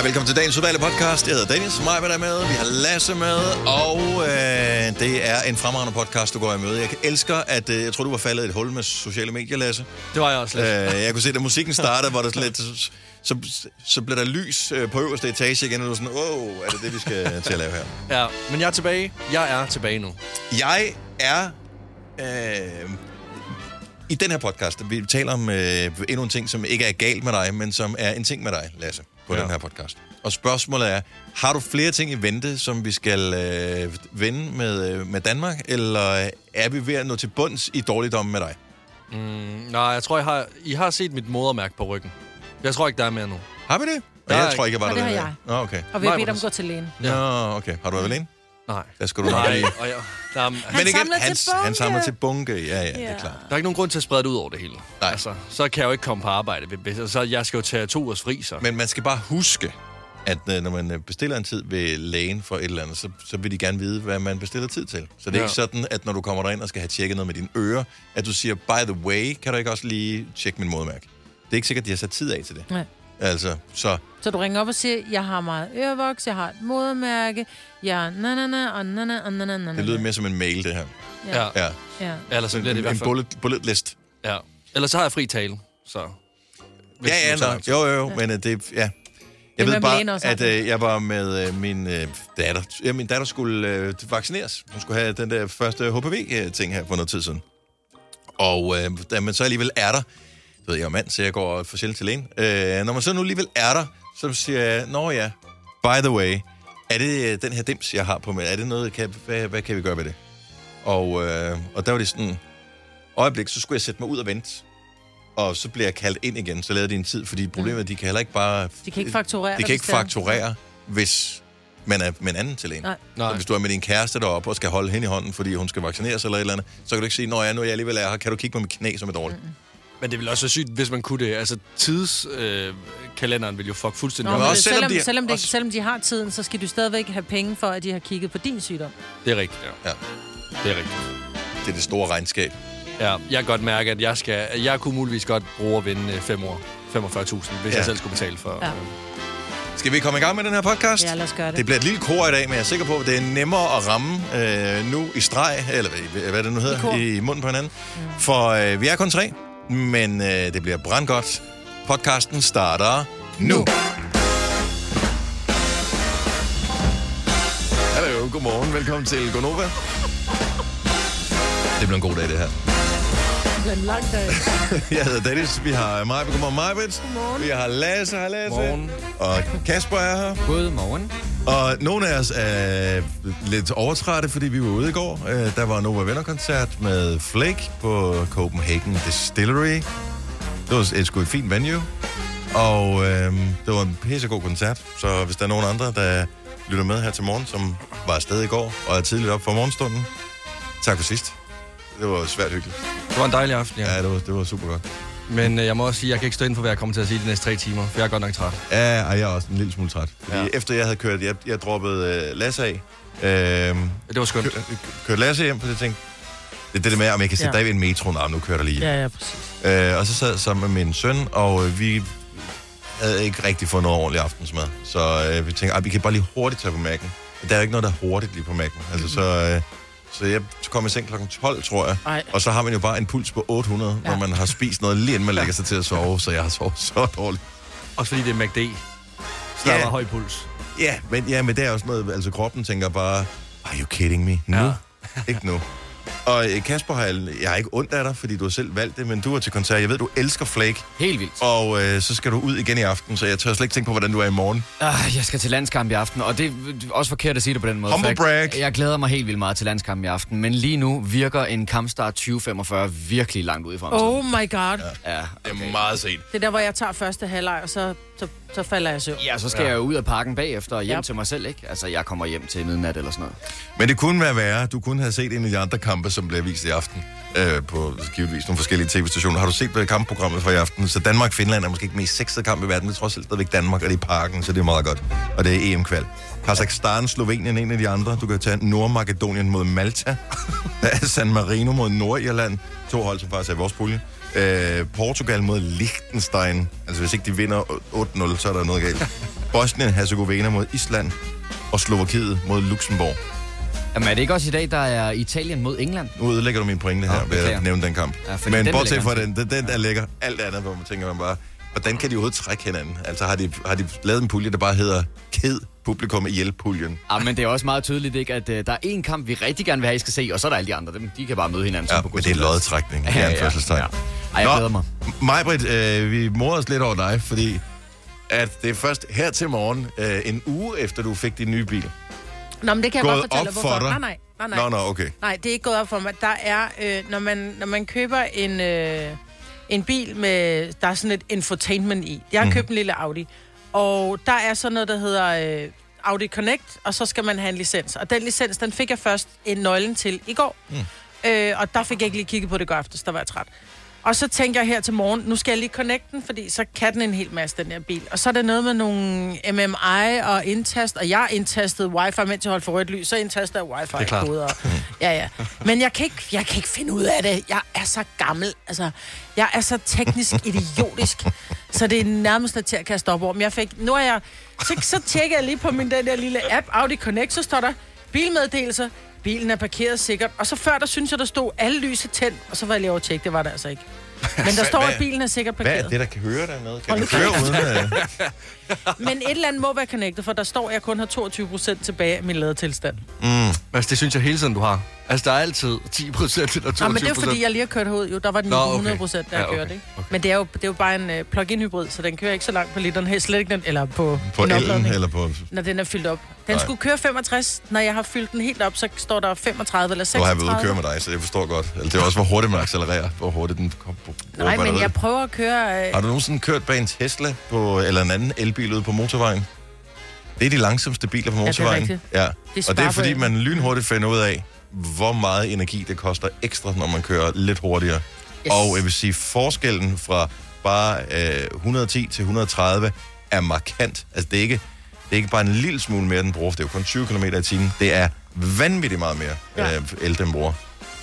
Hej, velkommen til dagens udvalgte podcast. Jeg hedder Dennis, mig er med, vi har Lasse med, og øh, det er en fremragende podcast, du går i møde. Jeg elsker, at øh, jeg tror, du var faldet i et hul med sociale medier, Lasse. Det var jeg også lidt. Øh, jeg kunne se, da musikken startede, var der lidt, så, så, så blev der lys øh, på øverste etage igen, og du var sådan, åh, oh, er det det, vi skal til at lave her? Ja, men jeg er tilbage. Jeg er tilbage nu. Jeg er... Øh, I den her podcast, vi taler om øh, endnu en ting, som ikke er galt med dig, men som er en ting med dig, Lasse, på ja. Ja. den her podcast. Og spørgsmålet er, har du flere ting i vente, som vi skal øh, vende med, øh, med Danmark, eller er vi ved at nå til bunds i dårligdommen med dig? Mm, nej, jeg tror, I har, I har set mit modermærke på ryggen. Jeg tror ikke, der er mere nu. Har vi det? Der jeg er tror ikke, jeg var Og der. det har jeg. Nå, okay. Og vi har bedt om at gå til lægen. Nå, okay. Har du været alene? Nej. Der skal du nok Nej, lige... og jeg, der, er, Men Han igen, samler til han, han bunke. samler til bunke. Ja, ja, det er Ja. klart. der er ikke nogen grund til at sprede det ud over det hele. Nej. Altså, så kan jeg jo ikke komme på arbejde. Så jeg skal jo tage to ugers fri, så. Men man skal bare huske, at øh, når man øh, bestiller en tid ved lægen for et eller andet, så, så vil de gerne vide, hvad man bestiller tid til. Så det er Ja. ikke sådan, at når du kommer derind og skal have tjekket noget med dine ører, at du siger, by the way, kan du ikke også lige tjekke min modermærke? Det er ikke sikkert, at de har sat tid af til det. Nej. Altså, så Så du ringer op og siger, jeg har meget ørevoks, jeg har et modermærke, jeg na na na og na na og na na na det lyder mere som en mail, det her. Ja. Ja. Ja. Ellers så bliver det i en hvert en fald. bullet, bullet list. Ja. Ellers så har jeg fri tale, så... Hvis Ja, det ja, nu tager jo, jo, jo, men øh, det, ja. Jeg ved bare, også, at øh, jeg var med øh, min øh, datter. Ja, min datter skulle øh, vaccineres. Hun skulle have den der første HPV-ting her for noget tid siden. Og øh, da man så alligevel er der, så ved jeg, er mand, så jeg går for sjældent til lægen. Øh, når man så nu alligevel er der, så siger jeg, nå ja, by the way, er det øh, den her dims, jeg har på mig, er det noget, kan, hvad, hvad kan vi gøre ved det? Og, øh, og der var det sådan, øjeblik, så skulle jeg sætte mig ud og vente. Og så bliver jeg kaldt ind igen, så lavede de en tid, fordi problemet er, at de kan heller ikke bare... De kan ikke fakturere De kan ikke hvis det er. fakturere, hvis man er med en anden til en. Nej. Så Nej. hvis du er med din kæreste deroppe og skal holde hende i hånden, fordi hun skal vaccineres eller et eller andet, så kan du ikke sige, når jeg nu er jeg alligevel er her, kan du kigge på mit knæ som et dårligt. Mm. Men det ville også være sygt, hvis man kunne det. Altså, tidskalenderen øh, kalenderen vil jo fuck fuldstændig Nå, Men også selvom, selvom de- selvom, de, også- selvom de har tiden, så skal du stadigvæk have penge for, at de har kigget på din sygdom. Det er rigtigt, ja. Ja. Det er rigtigt. Det er det store regnskab. Ja, jeg kan godt mærke, at jeg, skal, jeg kunne muligvis godt bruge at vinde øh, fem år. 45.000, hvis Ja. jeg selv skulle betale for... Ja. Skal vi komme i gang med den her podcast? Ja, lad os gøre det. Det bliver et lille kor i dag, men jeg er sikker på, at det er nemmere at ramme øh, nu i streg, eller hvad, hvad det nu hedder, i, i munden på hinanden. Mm. For øh, vi er kun tre, men øh, det bliver brandgodt. Podcasten starter nu. nu. Hallo, godmorgen. Velkommen til Gonova. Det bliver en god dag, det her. Det en lang dag. Jeg hedder Dennis. Vi har Majbet. Godmorgen, Majbet. Godmorgen. Vi har Lasse. Hej, Lasse. Morgen. Og Kasper er her. Godmorgen. Og nogle af os er lidt overtrætte, fordi vi var ude i går. Øh, Der var Nova Venner-koncert med Flake på Copenhagen Distillery. Det var et sgu et fint venue. Og øh, det var en pissegod koncert. Så hvis der er nogen andre, der lytter med her til morgen, som var afsted i går og er tidligt op for morgenstunden, tak for sidst. Det var svært hyggeligt. Det var en dejlig aften, ja. Ja, det var, det var super godt. Men øh, jeg må også sige, at jeg kan ikke stå inden for, hvad jeg kommer til at sige de næste tre timer, for jeg er godt nok træt. Ja, og jeg er også en lille smule træt. Fordi ja. Efter jeg havde kørt, jeg, jeg droppede øh, Lasse af, øh, Det var skønt. kør, kørte Lasse hjem, for jeg tænkte, det er det der med, om jeg kan sætte Ja. dig i en metro, Nå, nu kører der lige. Ja. Ja, præcis. Øh, og så sad jeg sammen med min søn, og øh, vi havde ikke rigtig fået noget ordentligt aftensmad. Så øh, vi tænkte, "Ej, vi kan bare lige hurtigt tage på Mac'en. Der er ikke noget, der er hurtigt lige på Mac'en. Altså, så, øh, så jeg kom i seng kl. 12, tror jeg. Ej. Og så har man jo bare en puls på 800, ja. Når man har spist noget lige inden man lægger sig til at sove. Så jeg har sovet så dårligt. Også fordi det er MACD. Så der Ja. var høj puls. Ja, men, ja, men det er også noget, altså kroppen tænker bare, are you kidding me? Nu? Ja. ikke nu. Og øh, Kasper, har jeg, er ikke ondt af dig, fordi du har selv valgt det, men du er til koncert. Jeg ved, du elsker Flake, Helt vildt. og øh, så skal du ud igen i aften, så jeg tør slet ikke tænke på, hvordan du er i morgen. Ah, jeg skal til landskamp i aften, og det er også forkert at sige det på den måde. Humble for jeg, brag. jeg glæder mig helt vildt meget til landskamp i aften, men lige nu virker en kampstart 2045 virkelig langt ud i fremtiden. Oh my god. Ja, Det er meget sent. Det er der, hvor jeg tager første halvleg, og så, så, så falder jeg søvn. Ja, så skal ja. jeg jo ud af parken bagefter og hjem Ja. til mig selv, ikke? Altså, jeg kommer hjem til midnat eller sådan noget. Men det kunne være værre. Du kunne have set en af de andre kampe, som bliver vist i aften. øh, på givetvis nogle forskellige tv-stationer. Har du set kampprogrammet for i aften? Så Danmark-Finland er måske ikke mest sexede kamp i verden. Er trods alt stadigvæk Danmark, og det er i parken, så det er meget godt. Og det er EM-kval. Kazakhstan, Slovenien en af de andre. Du kan tage Nordmakedonien mod Malta. Der er San Marino mod Nordirland. To hold, som faktisk er i vores pulje. Øh, Portugal mod Liechtenstein. Altså hvis ikke de vinder 8-0, så er der noget galt. Bosnien-Herzegovina mod Island. Og Slovakiet mod Luxembourg. Jamen er det ikke også i dag, der er Italien mod England? Nu ødelægger du min pointe her Nå, ved at nævne den kamp. Ja, Men den bortset fra den, den, den der ligger alt andet, hvor man tænker man bare, hvordan kan de overhovedet trække hinanden? Altså har de, har de lavet en pulje, der bare hedder Ked publikum ihjel puljen? Ja, men det er også meget tydeligt, ikke, at uh, der er én kamp, vi rigtig gerne vil have, I skal se, og så er der alle de andre. Dem, de kan bare møde hinanden. Ja, på men det er lodtrækning. Ja, Ja, ja, ja. Ej, jeg glæder mig. Majbrit, øh, vi morer os lidt over dig, fordi at det er først her til morgen, øh, en uge efter du fik din nye bil, Nå, men det kan jeg gået godt fortælle op dig, for hvorfor. dig. Nej, nej, nej, nej. Nå, nå, okay. Nej, det er ikke gået op for mig. Der er, øh, når, man, når man køber en, øh, en bil med, der er sådan et infotainment i. Jeg har Mhm. mm. købt en lille Audi, og der er sådan noget, der hedder øh, Audi Connect, og så skal man have en licens. Og den licens, den fik jeg først en nøglen til i går. Mm. Øh, og der fik jeg ikke lige kigget på det i går aftes, der var jeg træt. Og så tænker jeg her til morgen, nu skal jeg lige connecte den, fordi så kan den en hel masse, den her bil. Og så er det noget med nogle MMI og indtast, og jeg indtastede wifi, mens jeg holdt for rødt lys, så indtaster jeg wifi Det er klart. koder. Ja, ja. Men jeg kan, ikke, jeg kan ikke finde ud af det. Jeg er så gammel. Altså, jeg er så teknisk idiotisk, så det er nærmest til at kaste op over. Men jeg fik, nu er jeg, så, så tjekker jeg lige på min den der lille app, Audi Connect, så står der bilmeddelelser, bilen er parkeret sikkert. Og så før, der synes jeg, der stod alle lys er tændt, og så var jeg lige over at tjekke, det var det altså ikke. Men der står, Hvad- at bilen er sikkert Hvad parkeret. er det, der kan høre dernede? Kan du køre uden at... Men et eller andet må være connected, for der står, at jeg kun har 22 procent tilbage af min ladetilstand. Altså, det synes jeg hele tiden, du har. Altså, der er altid 10 procent eller 22 Nå, men det er fordi, jeg lige har kørt herud. Jo, der var den Nå, okay. 100 procent, der Ja, ja, okay. kørte, ikke? Okay. Men det er, jo, det er jo bare en uh, plug-in hybrid, så den kører ikke så langt på literen. Helt slet ikke den, eller på, På en elen eller på... når den er fyldt op. Den Nej. skulle køre 65. Når jeg har fyldt den helt op, så står der 35 eller Nu har jeg 36. været køre med dig, så jeg forstår godt. Altså, det er også, hvor hurtigt man accelererer, hvor hurtigt den kommer på Nej, men jeg prøver at køre... Øh, Har du nogensinde kørt bag en Tesla på, eller en anden elbil ude på motorvejen? Det er de langsomste biler på det er motorvejen. rigtigt. ja. Det Og det er fordi, man lynhurtigt finder ud af, hvor meget energi det koster ekstra, når man kører lidt hurtigere. Yes. Og jeg vil sige, forskellen fra bare øh, 110 til 130 er markant. Altså, det er ikke, det er ikke bare en lille smule mere, den bruger, for det er jo kun 20 km i timen. Det er vanvittigt meget mere Ja. øh, el, den bruger.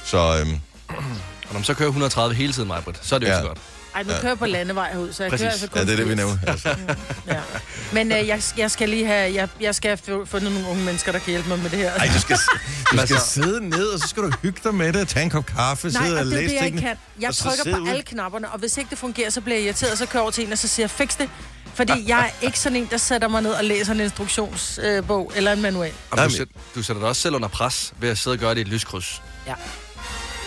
Så øhm, Og når man så kører 130 hele tiden, Majbrit, så er det jo Ja. så godt. Ej, nu kører jeg på landevej herud, så jeg Præcis. kører altså kun ja, det er det, vi 80. nævner. Altså. Ja. Men øh, jeg, jeg skal lige have... Jeg, jeg skal have fu- fundet nogle unge mennesker, der kan hjælpe mig med det her. Ej, du skal, du skal Altså- sidde ned, og så skal du hygge dig med det, tage en kop kaffe, Nej, sidde og og det er læse det, jeg ikke kan. Jeg trykker på ude- alle knapperne, og hvis ikke det fungerer, så bliver jeg irriteret, og så kører jeg over til en, og så siger jeg, fix det. Fordi jeg er ikke sådan en, der sætter mig ned og læser en instruktionsbog eller en manual. Nej, du, sæt, du sætter dig også selv under pres ved at sidde og gøre det i et lyskryds. Ja.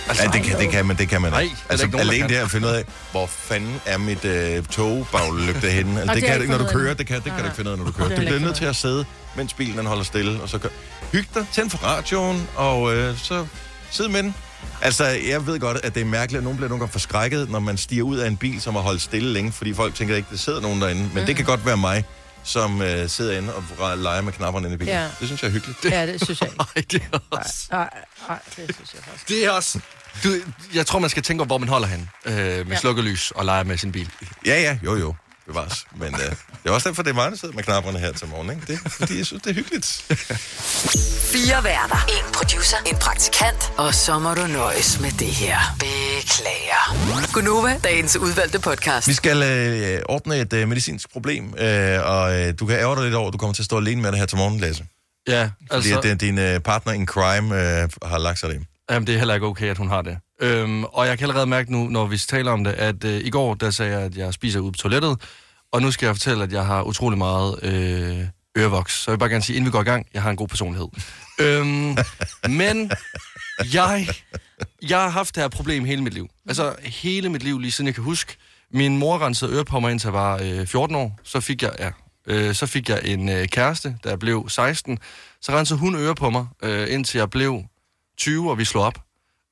Altså, Ja, det kan, det kan man, det kan man Nej, ikke. er Altså, ikke alene kan. det at finde ud af, hvor fanden er mit øh, togbaglygte henne. Altså, det, det kan du ikke, når du kører. Det kan, det kan du ikke finde ud af, når du kører. Du bliver nødt til at sidde, mens bilen den holder stille, og så kør. Hyg dig, tænd for radioen, og øh, så sid med den. Altså, jeg ved godt, at det er mærkeligt, at nogen bliver nogle gange forskrækket, når man stiger ud af en bil, som har holdt stille længe, fordi folk tænker ikke, der sidder nogen derinde. Men Mhm. det kan godt være mig, som øh, sidder inde og leger med knapperne inde i bilen. Ja. Det synes jeg er hyggeligt. Ja, det synes jeg ikke. Ej, det er også... Nej, nej, det synes jeg faktisk. Det er også... Du, jeg tror, man skal tænke over, hvor man holder hen øh, med Ja. ja. slukket lys og leger med sin bil. Ja, ja, jo, jo. Bevares. Men øh, det er også derfor, det er mig, der sidder med knapperne her til morgen. Ikke? Det er, fordi jeg synes, det er hyggeligt. Fire værter. En producer. En praktikant. Og så må du nøjes med det her. Beklager. Gunova, dagens udvalgte podcast. Vi skal øh, ordne et øh, medicinsk problem, øh, og øh, du kan ærge dig lidt over, at du kommer til at stå alene med det her til morgen, Lasse. Ja, Fordi altså... at, øh, din øh, partner in crime øh, har lagt sig det. Jamen, det er heller ikke okay, at hun har det. Øhm, og jeg kan allerede mærke nu, når vi taler om det, at øh, i går, der sagde jeg, at jeg spiser ud på toilettet, og nu skal jeg fortælle, at jeg har utrolig meget øh, ørevoks. Så jeg vil bare gerne sige, inden vi går i gang, jeg har en god personlighed. øhm, men jeg, jeg har haft det her problem hele mit liv. Altså hele mit liv, lige siden jeg kan huske. Min mor rensede øre på mig, indtil jeg var øh, 14 år. Så fik jeg, ja, øh, så fik jeg en øh, kæreste, da jeg blev 16. Så rensede hun øre på mig, øh, indtil jeg blev 20, og vi slog op.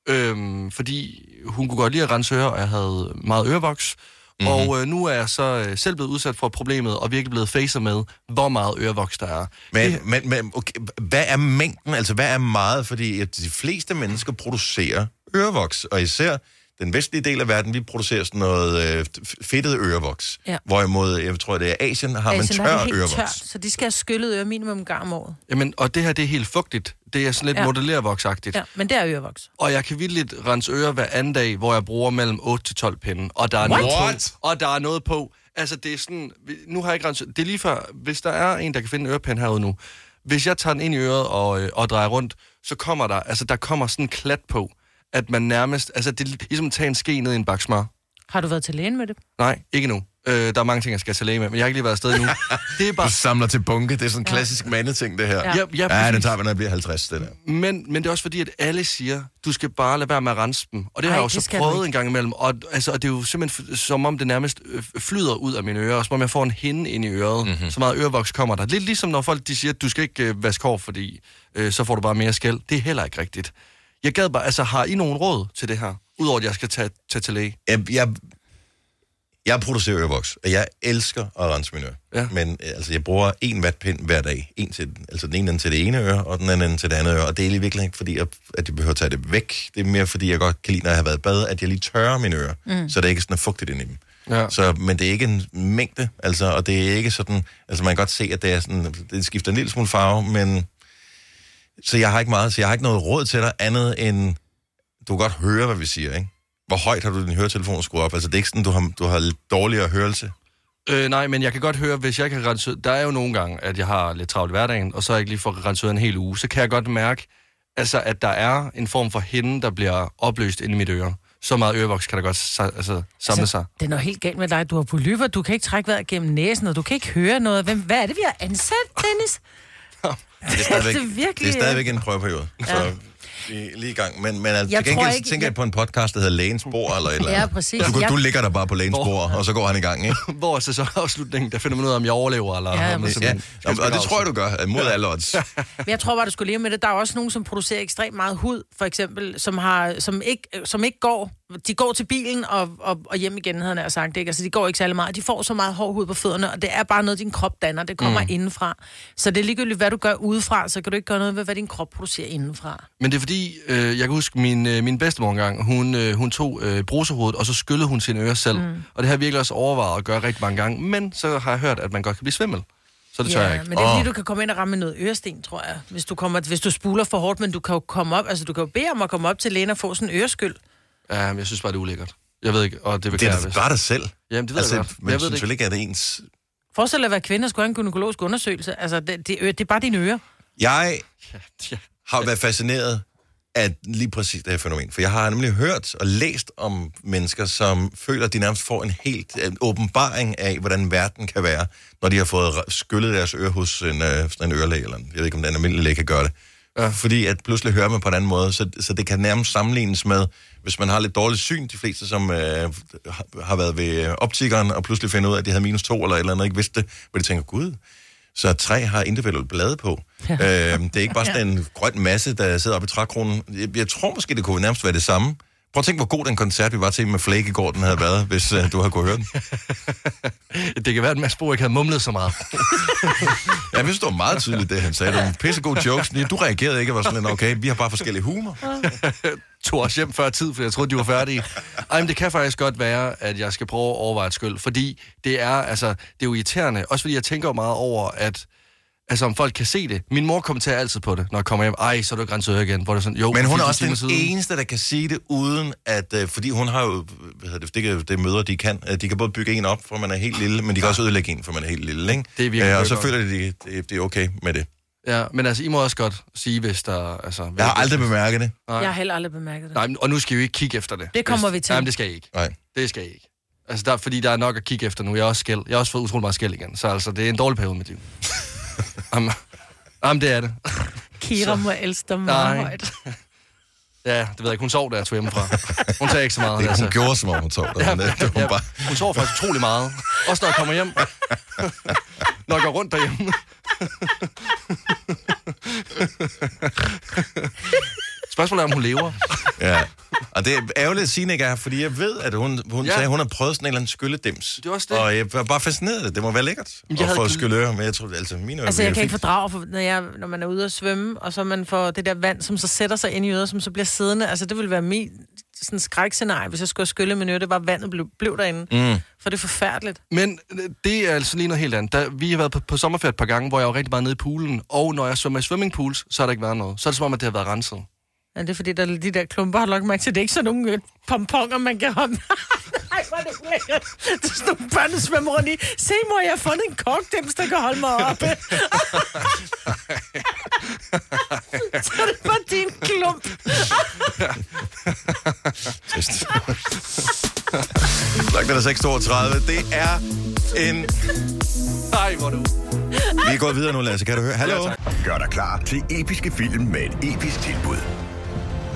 Øhm, fordi hun kunne godt lide at rense ører, og jeg havde meget ørevoks. Mm-hmm. Og øh, nu er jeg så øh, selv blevet udsat for problemet, og virkelig blevet facet med, hvor meget ørevoks der er. Men, men, men okay, hvad er mængden? Altså, hvad er meget? Fordi de fleste mennesker producerer ørevoks, og især den vestlige del af verden, vi producerer sådan noget øh, fedtet ørevoks. Ja. Hvorimod, jeg tror, det er Asien, har man Asien er tør helt ørevoks. tørt, så de skal have skyllet øre minimum en gang om året. Jamen, og det her, det er helt fugtigt. Det er sådan lidt Ja. modellervoksagtigt. Ja, men det er ørevoks. Og jeg kan vildt rense ører hver anden dag, hvor jeg bruger mellem 8 til 12 pinde. Og der er What? noget What? på. Og der er noget på. Altså, det er sådan... Nu har jeg ikke renset... Det er lige før, hvis der er en, der kan finde en ørepind herude nu. Hvis jeg tager den ind i øret og, øh, og drejer rundt, så kommer der... Altså, der kommer sådan en klat på, at man nærmest... Altså, det er ligesom at tage en ske ned i en bakke smør. Har du været til lægen med det? Nej, ikke nu. Øh, der er mange ting, jeg skal til læge med, men jeg har ikke lige været afsted endnu. Det er bare... Du samler til bunke. Det er sådan en klassisk mandeting, det her. Ja. Ja, ja, Ja, den tager vi, når jeg bliver 50, det der. Men, men det er også fordi, at alle siger, du skal bare lade være med at rense dem. Og det Ej, har jeg jo så prøvet en gang imellem. Og, altså, og det er jo simpelthen som om det nærmest øh, flyder ud af mine ører. Og som om jeg får en hinde ind i øret. Mhm. Mm-hmm. Så meget ørevoks kommer der. Lidt ligesom når folk de siger, at du skal ikke øh, vaske hår, fordi øh, så får du bare mere skæld. Det er heller ikke rigtigt. Jeg gad bare, altså har I nogen råd til det her? Udover at jeg skal tage, tage til læge. Jeg, jeg, jeg producerer ørevoks, og jeg elsker at rense mine ører. Ja. Men øh, altså, jeg bruger en vatpind hver dag. En til, altså den ene til det ene øre, og den anden til det andet øre. Og det er virkelig ikke fordi, jeg, at jeg behøver at tage det væk. Det er mere fordi, jeg godt kan lide, når jeg har været i bad, at jeg lige tørrer mine ører, mm. så det ikke er sådan er fugtigt inde i dem. Ja. Så, men det er ikke en mængde, altså, og det er ikke sådan, altså man kan godt se, at det er sådan, det skifter en lille smule farve, men så jeg har ikke meget, så jeg har ikke noget råd til dig andet end, du kan godt høre, hvad vi siger, ikke? Hvor højt har du din høretelefon skruet op? Altså det er ikke sådan, du har, du har lidt dårligere hørelse. Øh, nej, men jeg kan godt høre, hvis jeg kan rense Der er jo nogle gange, at jeg har lidt travlt i hverdagen, og så har jeg ikke lige fået renset en hel uge. Så kan jeg godt mærke, altså, at der er en form for hende, der bliver opløst inde i mit øre. Så meget ørevoks kan der godt sa- altså, samle sig. Det er noget helt galt med dig. Du har polyper, du kan ikke trække vejret gennem næsen, og du kan ikke høre noget. Hvem, hvad er det, vi har ansat, Dennis? Det er stadigvæk, Det er virkelig, det er stadigvæk en prøveperiode. Ja. Så vi er lige i gang. Men, men altså, Jeg til tror gengæld ikke- tænker jeg jeg- på en podcast, der hedder Lægens Bord eller et eller andet. Ja, præcis. Du, Jeg- du ligger der bare på lægens bord, og så går han i gang, ikke? Hvor er sæsonafslutningen, der finder man ud af, om jeg overlever, eller Ja, om. Ja, og, og det tror jeg, du gør, mod alle odds. Men jeg tror bare, du skulle leve med det. Der er også nogen, som producerer ekstremt meget hud, for eksempel, som, har, som, ikke, som ikke går. De går til bilen og, og, og hjem igen, havde jeg sagt. Ikke? Altså, de går ikke særlig meget. De får så meget hård hud på fødderne, og det er bare noget, din krop danner. Det kommer mm. indenfra. Så det er ligegyldigt, hvad du gør udefra, så kan du ikke gøre noget ved, hvad din krop producerer indenfra. Men det er fordi, øh, jeg kan huske, min, øh, min bedstemor engang, hun, øh, hun tog øh, brusehovedet, og så skyllede hun sine ører selv. Mm. Og det har jeg virkelig også overvejet at gøre rigtig mange gange. Men så har jeg hørt, at man godt kan blive svimmel. Så det tør jeg ikke. men det er fordi, Åh. du kan komme ind og ramme noget øresten, tror jeg. Hvis du, kommer, hvis du spuler for hårdt, men du kan jo komme op, altså du kan jo bede om at komme op til lægen og få sådan en øreskyld. Ja, men jeg synes bare, det er ulækkert. Jeg ved ikke, og det Det beklager er jeg da bare dig selv. Jamen, det ved Altså, jeg godt. Men jeg det synes ikke. vel ikke, at det er ens... Forestil dig at være kvinde og skulle have en gynækologisk undersøgelse. Altså, det, det, det er bare dine ører. Jeg har været fascineret af lige præcis det her fænomen. For jeg har nemlig hørt og læst om mennesker, som føler, at de nærmest får en helt en åbenbaring af, hvordan verden kan være, når de har fået skyllet deres øre hos en, øh, sådan en ørelæge, eller en, jeg ved ikke, om den almindelige læge kan gøre det. Ja. Fordi at pludselig hører man på en anden måde, så, så det kan nærmest sammenlignes med, hvis man har lidt dårligt syn, de fleste, som øh, har- været ved optikeren, og pludselig finder ud af, at de havde minus to eller et eller andet, ikke vidste det, hvor de tænker, gud, så et træ har individuelt blade på. Ja. Øh, det er ikke bare sådan en grøn masse, der sidder oppe i trækronen. Jeg, jeg tror måske, det kunne nærmest være det samme. Prøv at tænke, hvor god den koncert, vi var til med Flake i går, den havde været, hvis øh, du havde kunne høre den. Det kan være, at Mads Bo ikke havde mumlet så meget. Jeg synes, det var meget tydeligt, det han sagde. Det var en pissegod jokes. Du reagerede ikke og var sådan, okay, vi har bare forskellige humor. tog os hjem før tid, for jeg troede, de var færdige. Ej, men det kan faktisk godt være, at jeg skal prøve at overveje et skyld, fordi det er, altså, det er jo irriterende. Også fordi jeg tænker meget over, at altså, om folk kan se det. Min mor kommenterer altid på det, når jeg kommer hjem. Ej, så er du grænset øre igen. Hvor det er sådan, jo, Men hun er 14 også den siden. eneste, der kan sige det, uden at... Øh, fordi hun har jo... Hvad hedder det, det, kan, det møder, de kan. øh, De kan både bygge en op, for man er helt lille, men de kan også ødelægge en, for man er helt lille, ikke? Det er virkelig øh, Og så godt. føler de, det, det, det er okay med det. Ja, men altså, I må også godt sige, hvis der... Altså, Jeg har aldrig bemærket det. Nej. Jeg har heller aldrig bemærket det. Nej, men- og nu skal vi jo ikke kigge efter det. Det kommer Hvis- vi til. Nej, men det skal I ikke. Nej. Det skal I ikke. Altså, der, fordi der er nok at kigge efter nu. Jeg er også skæld. Jeg har også fået utrolig meget skæld igen. Så altså, det er en dårlig periode i mit liv. Jamen, jamen, det er det. Kira må elske dig meget Nej. højt. Ja, det ved jeg ikke. Hun sov, da jeg tog hjemmefra. Hun tager ikke så meget. Det, altså. hun gjorde, som om hun tog det. Ja, men det, det var ja, bare... hun sover faktisk utrolig meget. Også når jeg kommer hjem. når jeg går rundt derhjemme. Spørgsmålet er, om hun lever. Ja. Og det er ærgerligt, at Signe ikke er her, fordi jeg ved, at hun, hun ja. Sagde, at hun har prøvet sådan en eller anden skylledems. Det er også det. Og jeg var bare fascineret af det. Det må være lækkert jeg at få gl- skylløre, men jeg tror, altså mine ører Altså, jeg kan ikke fordrage, for, når, jeg, når man er ude at svømme, og så man får det der vand, som så sætter sig ind i øret, som så bliver siddende. Altså, det ville være min sådan skrækscenarie, hvis jeg skulle skylle min øre. Det var, vandet blev, blev derinde. Mm. For det er forfærdeligt. Men øh, det er altså lige noget helt andet. Der, vi har været på, på sommerferie et par gange, hvor jeg var rigtig meget nede i poolen, og når jeg svømmer i swimmingpools, så har der ikke været noget. Så er det som om, at det har været renset. Ja, det er fordi, der er de der klumper, har lagt mærke til. Det er ikke sådan nogle øh, pomponger, man kan hoppe. Ej, hvor er det lækkert. Det er sådan nogle børn, der svømmer rundt i. Se, mor, jeg har fundet en korkdims, der kan holde mig oppe. så er det bare din klump. Trist. Klokken er 6.32. Det er en... Nej, hvor er du... Vi er gået videre nu, Lasse. Kan du høre? Hallo? Gør dig klar til episke film med et episk tilbud.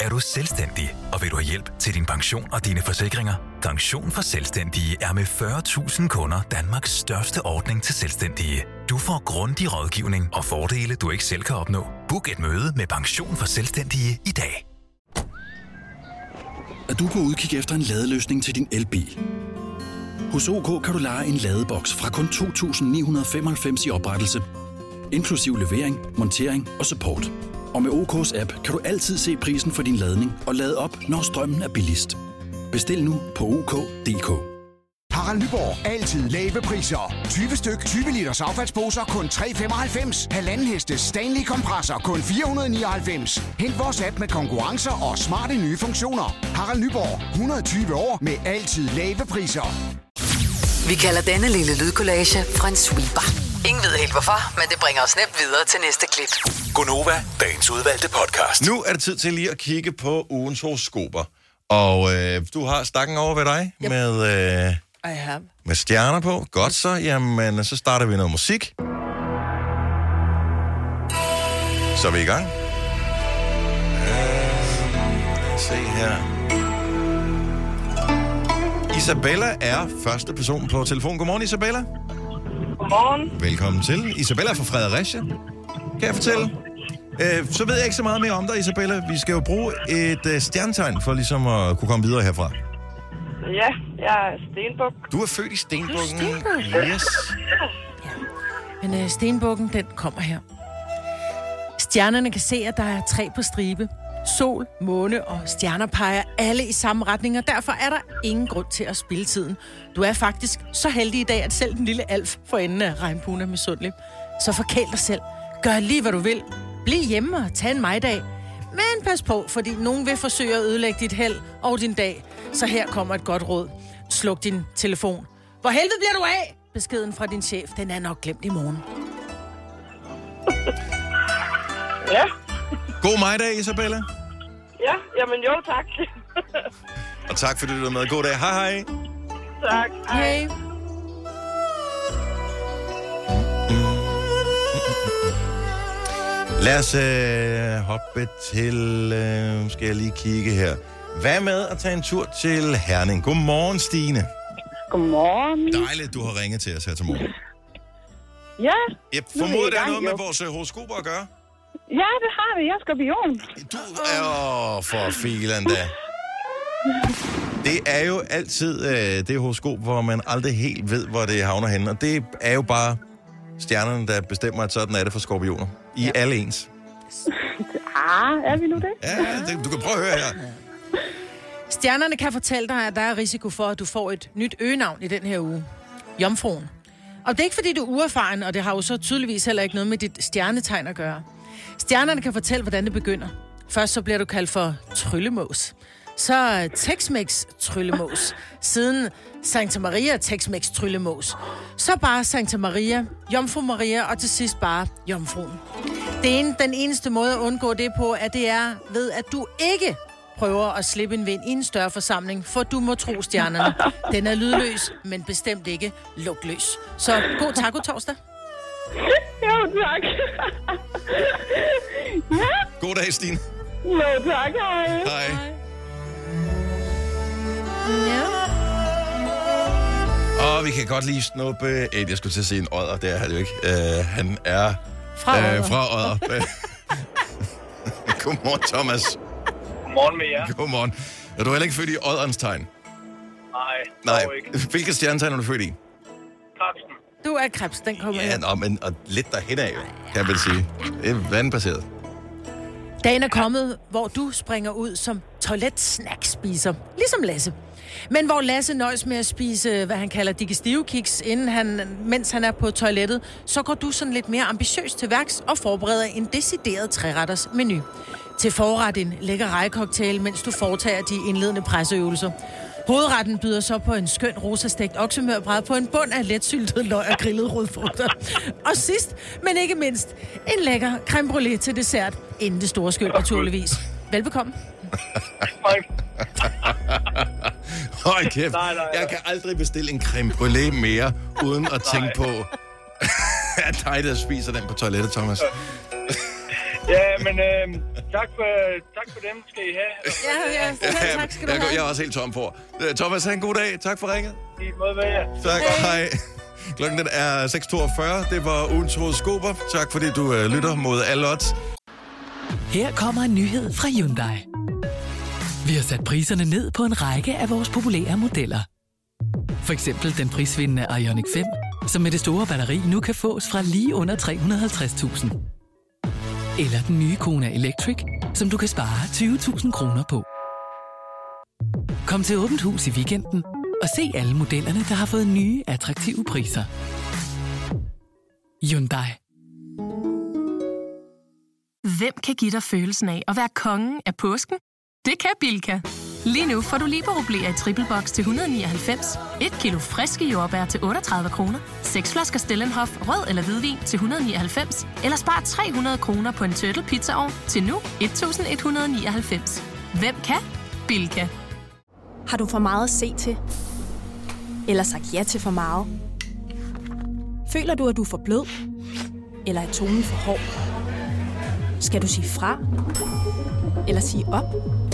Er du selvstændig, og vil du have hjælp til din pension og dine forsikringer? Pension for Selvstændige er med 40.000 kunder Danmarks største ordning til selvstændige. Du får grundig rådgivning og fordele, du ikke selv kan opnå. Book et møde med Pension for Selvstændige i dag. Er du på udkig efter en ladeløsning til din elbil? Hos OK kan du lege en ladeboks fra kun 2.995 i oprettelse, inklusiv levering, montering og support. Og med OK's app kan du altid se prisen for din ladning og lade op, når strømmen er billigst. Bestil nu på OK.dk. Harald Nyborg. Altid lave priser. 20 styk, 20 liters affaldsposer kun 3,95. Halvanden heste Stanley kompresser kun 499. Hent vores app med konkurrencer og smarte nye funktioner. Harald Nyborg. 120 år med altid lave priser. Vi kalder denne lille lydkollage en sweeper. Ingen ved helt hvorfor, men det bringer os nemt videre til næste klip. Gonova, dagens udvalgte podcast. Nu er det tid til lige at kigge på ugens horoskoper. Og øh, du har stakken over ved dig yep. med, øh, I have. med stjerner på. Godt så. Jamen, så starter vi noget musik. Så er vi i gang. Øh, se her. Isabella er første person på telefon. Godmorgen, Isabella. Godmorgen. Velkommen til. Isabella fra Fredericia, kan jeg fortælle. Øh, så ved jeg ikke så meget mere om dig, Isabella. Vi skal jo bruge et øh, stjernetegn for ligesom at kunne komme videre herfra. Ja, jeg er Stenbuk. Du er født i Stenbukken. Stenbuk? Yes. Men øh, stenbukken, den kommer her. Stjernerne kan se, at der er tre på stribe. Sol, måne og stjerner peger alle i samme retning, og derfor er der ingen grund til at spille tiden. Du er faktisk så heldig i dag, at selv den lille alf for enden af regnbuen er misundelig. Så forkæl dig selv. Gør lige, hvad du vil. Bliv hjemme og tag en majdag. Men pas på, fordi nogen vil forsøge at ødelægge dit held og din dag. Så her kommer et godt råd. Sluk din telefon. Hvor helvede bliver du af? Beskeden fra din chef, den er nok glemt i morgen. Ja, God mig dag, Isabella. Ja, jamen jo tak. Og tak fordi du var med. God dag. Hej hej. tak. Hej. Lad os øh, hoppe til... Øh, skal jeg lige kigge her. Hvad med at tage en tur til Herning? Godmorgen, Stine. Godmorgen. Dejligt, du har ringet til os her til morgen. Ja, Jeg er formoder, det er noget med jo. vores øh, horoskoper at gøre. Ja, det har vi. Jeg er skorpion. Du er oh, for filen da. Det er jo altid øh, det horoskop, hvor man aldrig helt ved, hvor det havner henne. Og det er jo bare stjernerne, der bestemmer, at sådan er det for skorpioner. I ja. alle ens. Ah, er vi nu det? Ja, det, du kan prøve at høre her. Stjernerne kan fortælle dig, at der er risiko for, at du får et nyt øgenavn i den her uge. Jomfruen. Og det er ikke, fordi du er uerfaren, og det har jo så tydeligvis heller ikke noget med dit stjernetegn at gøre. Stjernerne kan fortælle, hvordan det begynder. Først så bliver du kaldt for tryllemås. Så Tex-Mex tryllemås. Siden Santa Maria Tex-Mex tryllemås. Så bare Santa Maria, Jomfru Maria, og til sidst bare Jomfruen. Det ene, den eneste måde at undgå det på, at det er ved, at du ikke prøver at slippe en vind i en større forsamling, for du må tro stjernerne. Den er lydløs, men bestemt ikke lugtløs. Så god taco torsdag. Jo, tak. ja, God dag, Stine. jo, tak. Hej. Hej. Ja. Og vi kan godt lige snuppe et, jeg skulle til at sige en odder, det er han jo ikke. Uh, han er Fra Odder. øh, fra odder. Godmorgen, Thomas. Godmorgen med jer. Godmorgen. Er du heller ikke født i odderens tegn? Nej, Nej. dog ikke. Hvilket stjernetegn er du født i? Krebsen. Du er krebs, den kommer Ja, ja. nå, men og lidt derhen af, kan jeg vel sige. Det er vandbaseret. Dagen er kommet, hvor du springer ud som toiletsnackspiser, ligesom Lasse. Men hvor Lasse nøjes med at spise, hvad han kalder digestive kiks, inden han, mens han er på toilettet, så går du sådan lidt mere ambitiøst til værks og forbereder en decideret træretters menu. Til forret en lækker rejecocktail, mens du foretager de indledende presseøvelser. Hovedretten byder så på en skøn rosastegt oksemørbræd på en bund af letsyltet løg og grillet rødfrugter. Og sidst, men ikke mindst, en lækker creme brûlée til dessert, inden det store skyld naturligvis. Velbekomme. Hold kæft. Nej, nej, nej. Jeg kan aldrig bestille en creme brûlée mere, uden at tænke på, at dig, der spiser den på toilettet, Thomas. Ja, men øh, tak, for, tak for dem, skal I have. Ja, ja, selv tak skal du jeg, have. jeg er også helt tom for. Øh, Thomas, have en god dag. Tak for ringet. I måde med jer. Tak, hej. Klokken den er 6.42. Det var ugens horoskoper. Tak fordi du øh, lytter mod alle odds. Her kommer en nyhed fra Hyundai. Vi har sat priserne ned på en række af vores populære modeller. For eksempel den prisvindende Ioniq 5, som med det store batteri nu kan fås fra lige under 350.000. Eller den nye Kona Electric, som du kan spare 20.000 kroner på. Kom til Åbent Hus i weekenden og se alle modellerne, der har fået nye, attraktive priser. Hyundai. Hvem kan give dig følelsen af at være kongen af påsken? Det kan Bilka! Lige nu får du liberobleer i triple box til 199, et kilo friske jordbær til 38 kroner, seks flasker Stellenhof rød eller hvidvin til 199, eller spar 300 kroner på en turtle pizzaovn til nu 1199. Hvem kan? Bilka. Har du for meget at se til? Eller sagt ja til for meget? Føler du, at du er for blød? Eller er tonen for hård? Skal du sige fra? Eller sige op?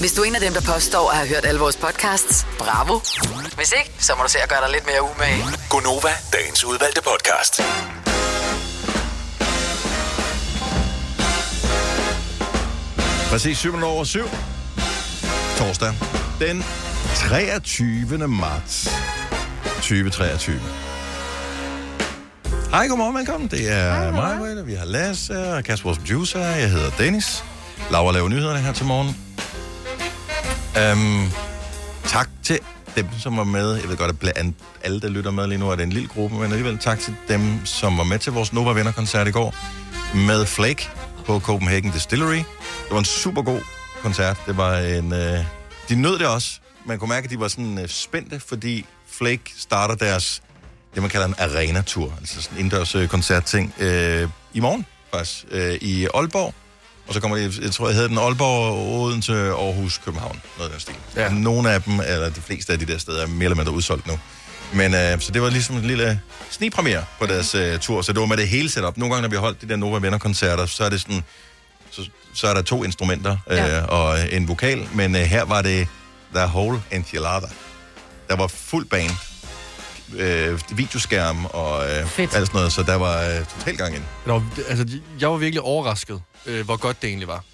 Hvis du er en af dem, der påstår at have hørt alle vores podcasts, bravo. Hvis ikke, så må du se at gøre dig lidt mere umage. Gonova, dagens udvalgte podcast. Præcis 7 over 7. Torsdag. Den 23. marts 2023. Hej, godmorgen, velkommen. Det er mig, Britta. Vi har Lasse og Kasper, vores producer. Jeg hedder Dennis. Laura laver nyhederne her til morgen. Um, tak til dem, som var med. Jeg ved godt, at blandt alle, der lytter med lige nu, er det en lille gruppe, men alligevel tak til dem, som var med til vores Nova Venner-koncert i går med Flake på Copenhagen Distillery. Det var en super god koncert. Det var en... Øh, de nød det også. Man kunne mærke, at de var sådan øh, spændte, fordi Flake starter deres, det man kalder en arena-tur, altså sådan en indendørs øh, koncertting, øh, i morgen faktisk, øh, i Aalborg. Og så kommer de, jeg tror, jeg hedder den Aalborg, Odense, Aarhus, København, noget af den stil. Ja. Nogle af dem, eller de fleste af de der steder, er mere eller mindre udsolgt nu. Men øh, så det var ligesom en lille snigpremiere på deres øh, tur, så det var med det hele setup. Nogle gange, når vi har holdt de der Nova Venner-koncerter, så er det sådan, så, så er der to instrumenter øh, ja. og en vokal, men øh, her var det The Whole Enchilada. Der var fuld band, øh, videoskærm og øh, alt sådan noget, så der var øh, total gang ind. Var, altså, jeg var virkelig overrasket, øh, hvor godt det egentlig var.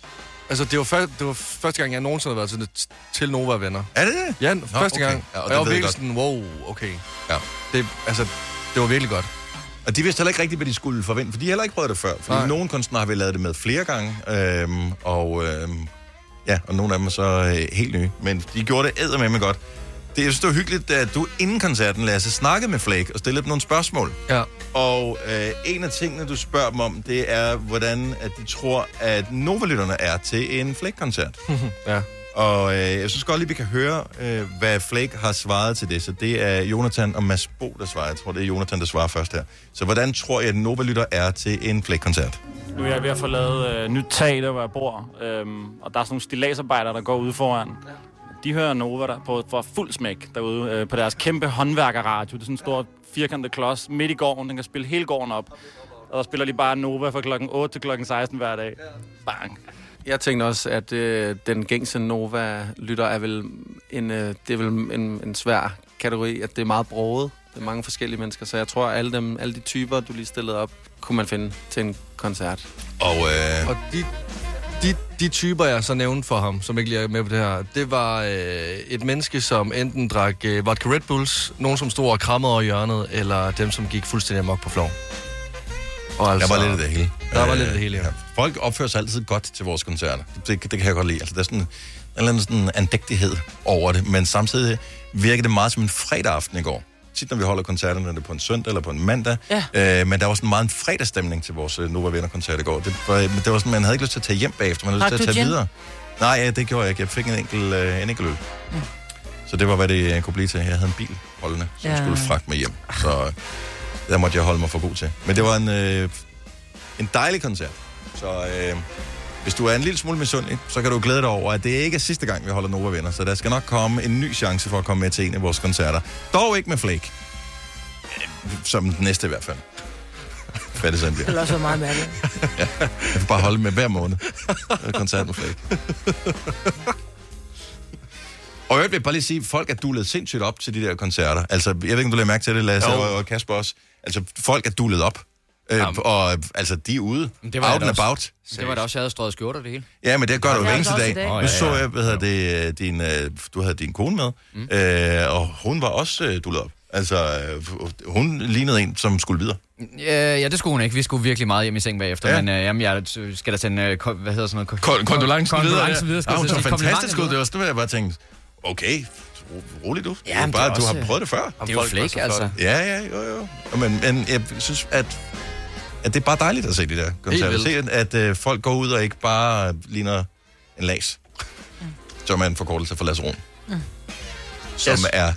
Altså, det var, før, det var første gang, jeg nogensinde har været sådan et, til Nova Venner. Er det det? Ja, Nå, første okay. gang. Ja, og jeg var virkelig godt. sådan, wow, okay. Ja. Det, altså, det var virkelig godt. Og de vidste heller ikke rigtigt, hvad de skulle forvente, for de har heller ikke prøvet det før. Fordi Nej. nogle kunstnere har vi lavet det med flere gange, øhm, og, øhm, ja, og nogle af dem er så øh, helt nye. Men de gjorde det eddermame godt. Det, jeg synes, det var hyggeligt, at du inden koncerten, Lasse, snakkede med Flake og stillede dem nogle spørgsmål. Ja. Og øh, en af tingene, du spørger dem om, det er, hvordan at de tror, at Nova-lytterne er til en Flake-koncert. ja. Og øh, jeg synes godt lige, vi kan høre, øh, hvad Flake har svaret til det. Så det er Jonathan og Mads Bo, der svarer. Jeg tror, det er Jonathan, der svarer først her. Så hvordan tror jeg, at Nova-lytter er til en Flake-koncert? Nu er jeg ved at få lavet øh, nyt tag, der hvor jeg bor. Øhm, og der er sådan nogle stillagsarbejdere, der går ude foran. De hører Nova der på for fuld smæk derude øh, på deres kæmpe håndværkerradio. Det er sådan en stor firkantet klods midt i gården. Den kan spille hele gården op. Og der spiller de bare Nova fra klokken 8 til klokken 16 hver dag. Bang. Jeg tænkte også, at øh, den gængse Nova-lytter er vel en, øh, det er vel en, en svær kategori, at det er meget broget. Det er mange forskellige mennesker, så jeg tror, at alle, dem, alle de typer, du lige stillede op, kunne man finde til en koncert. Og, øh... og de, de, de typer, jeg så nævnte for ham, som ikke lige er med på det her, det var øh, et menneske, som enten drak øh, vodka Red Bulls, nogen som stod og krammede over hjørnet, eller dem, som gik fuldstændig amok på floor. Og altså, der var lidt af det hele. Der var lidt af det hele, ja. Folk opfører sig altid godt til vores koncerter. Det, det kan jeg godt lide. Altså, der er sådan en eller anden sådan andægtighed over det, men samtidig virker det meget som en fredag aften i går. Tit når vi holder koncerterne, er det på en søndag eller på en mandag. Ja. Øh, men der var sådan meget en fredagsstemning til vores øh, Nova Venner koncert i går. Det var, det var sådan, man havde ikke lyst til at tage hjem bagefter, man havde lyst til at tage gin? videre. Nej, ja, det gjorde jeg ikke. Jeg fik en enkelt, øh, en enkelt øl. Mm. Så det var, hvad det kunne blive til. Jeg havde en bil holdende, som ja. skulle fragte mig hjem. Så øh, der måtte jeg holde mig for god til. Men det var en, øh, en dejlig koncert. Så øh, hvis du er en lille smule misundelig, så kan du glæde dig over, at det ikke er sidste gang, vi holder Nova Venner. Så der skal nok komme en ny chance for at komme med til en af vores koncerter. Dog ikke med Flake. Som den næste i hvert fald. Hvad det sådan Det bliver. vil også være meget mærkeligt. Jeg får bare holde med hver måned. Koncert med Flake. Og jeg vil bare lige sige, at folk er dullet sindssygt op til de der koncerter. Altså, jeg ved ikke, om du lader mærke til det, Lasse og, og Kasper også. Altså, folk er dullet op. Øh, og altså, de er ude. Det var out and about. Det var da også, jeg havde strøget skjorter det hele. Ja, men det gør du Ja, hver eneste dag. Nu Åh, ja, så ja. jeg, hvad hedder det, øh, din, øh, du havde din kone med, mm. øh, og hun var også øh, dullet op. Altså, øh, hun lignede en, som skulle videre. Ja, ja, det skulle hun ikke. Vi skulle virkelig meget hjem i seng bagefter. Ja. Ja. Men øh, jamen, jeg skal da sende, øh, hvad hedder sådan noget? Kon- Kondolencen videre. Kondolencen videre, ja, hun så fantastisk ud. Det var sådan, jeg bare tænkte, okay, ro- rolig du. Ja, bare, du også- har prøvet det før. Det er jo flake, altså. Ja, ja, jo, jo. Men, men jeg synes, at, at det er bare dejligt at se de der koncerter. Se, at, at øh, folk går ud og ikke bare ligner en las. Som er en forkortelse for Lasse Ron. Mm. Som Yes. er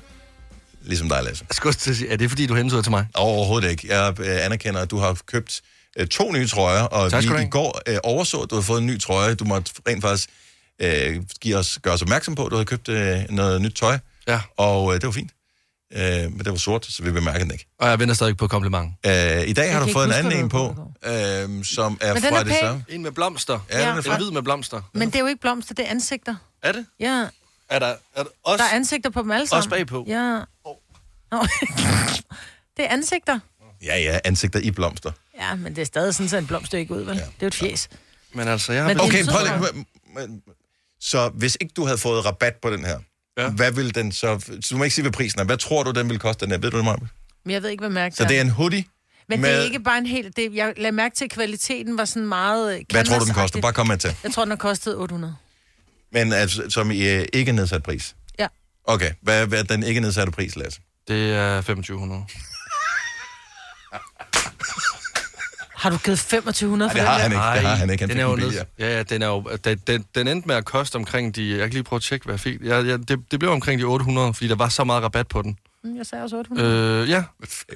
ligesom dig, Lasse. Jeg skulle til at sige, er det fordi, du hensyder til mig? Overhovedet ikke. Jeg øh, anerkender, at du har købt øh, to nye trøjer, og Tak vi i går øh, overså, at du har fået en ny trøje. Du måtte rent faktisk øh, give os, gøre os opmærksom på, at du havde købt øh, noget nyt tøj. Ja. Og øh, det var fint. Øh, men det var sort, så vi bemærkede den ikke. Og jeg venter stadig på kompliment. Øh, I dag har du fået en anden en på, øh, som er Men den fra er det samme. En med blomster. Ja, den er En hvid med blomster. Men det er jo ikke blomster, det er ansigter. Er det? Ja. Er der, er der også... Der er ansigter på dem alle sammen. Også bagpå? Ja. Nå. det er ansigter. Ja, ja, ansigter i blomster. Ja, men det er stadig sådan, så en blomst ikke ud, vel? Ja. Det er jo et fjes. Men altså, jeg Men er Okay, prøv lige. Så hvis ikke du havde fået rabat på den her, ja. hvad ville den så... Så du må ikke sige, hvad prisen er. Hvad tror du, den ville koste, den her? Ved du det, Maja? Men jeg ved ikke, hvad mærke Så det er en hoodie Men med... det er ikke bare en helt... Det, jeg lagde mærke til, at kvaliteten var sådan meget... Hvad tror du, den koster? Bare kom med til. Jeg tror, den har kostet 800. Men altså, som i øh, ikke nedsat pris. Ja. Okay, hvad, hvad er den ikke nedsatte pris, Lasse? Det er 2500. Har du givet 2500 for Nej, det har den han ikke. Det har han ikke. Han den er jo den ned, ja, ja, den er jo, den, den, den endte med at koste omkring de, jeg kan lige prøve at tjekke, hvad jeg fik. Ja, ja, det, det blev omkring de 800, fordi der var så meget rabat på den. Mm, Jeg sagde også 800. Øh, ja.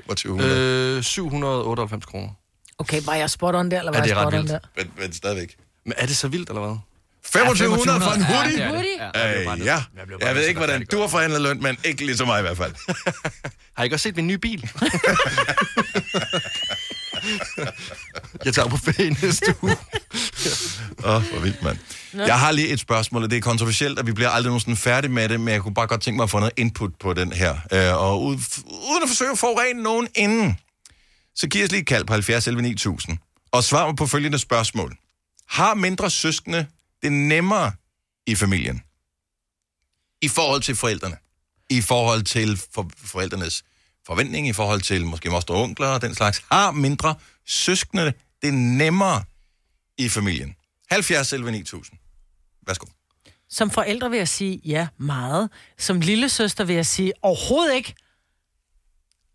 2500. Øh, 798 kroner. Okay, var jeg spot on der, eller var Ja, det jeg ret spot on der? Men, men stadigvæk. Men er det så vildt, eller hvad? 2500 for en Ja, hoodie? det er det. Hoodie? Øh, ja. Jeg ved ikke, hvordan du har forhandlet løn, men ikke ligesom mig i hvert fald. Har I ikke også set min nye bil? jeg tager på ferie næste uge. Åh, oh, hvor vildt, mand. Jeg har lige et spørgsmål, og det er kontroversielt, og vi bliver aldrig nogensinde færdige med det, men jeg kunne bare godt tænke mig at få noget input på den her. Øh, og uden, uden at forsøge at forurene nogen inden, så giv os lige et kald på 70 11 9000, og svar mig på følgende spørgsmål. Har mindre søskende det nemmere i familien? I forhold til forældrene? I forhold til for, forældrenes forventning, i forhold til måske moster og onkler og den slags? Har mindre søskende det nemmere i familien? 70 11 9000. Værsgo. Som forældre vil jeg sige, ja, meget. Som lille søster vil jeg sige, overhovedet ikke.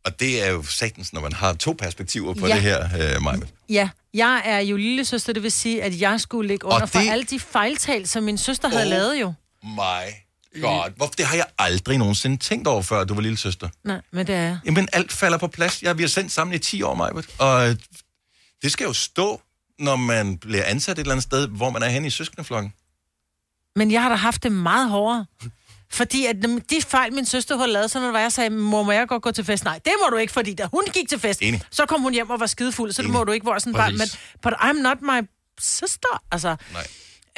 Og det er jo satans, når man har to perspektiver på Ja. det her, øh, Maja. Ja, jeg er jo lille søster, det vil sige, at jeg skulle ligge under Og for det- alle de fejltal, som min søster havde Oh. lavet jo. My God. Hvorfor, det har jeg aldrig nogensinde tænkt over, før du var lille søster. Nej, men det er jeg. Jamen, alt falder på plads. Ja, vi har sendt sammen i 10 år, Maja. Og øh, det skal jo stå, når man bliver ansat et eller andet sted, hvor man er henne i søskendeflokken. Men jeg har da haft det meget hårdere. Fordi at de fejl, min søster havde lavet, så når var, jeg sagde, mor, må jeg godt gå til fest? Nej, det må du ikke, fordi da hun gik til fest, Enig. så kom hun hjem og var skidefuld, så det må du ikke, hvor jeg sådan bare, men, but I'm not my sister, altså. Nej.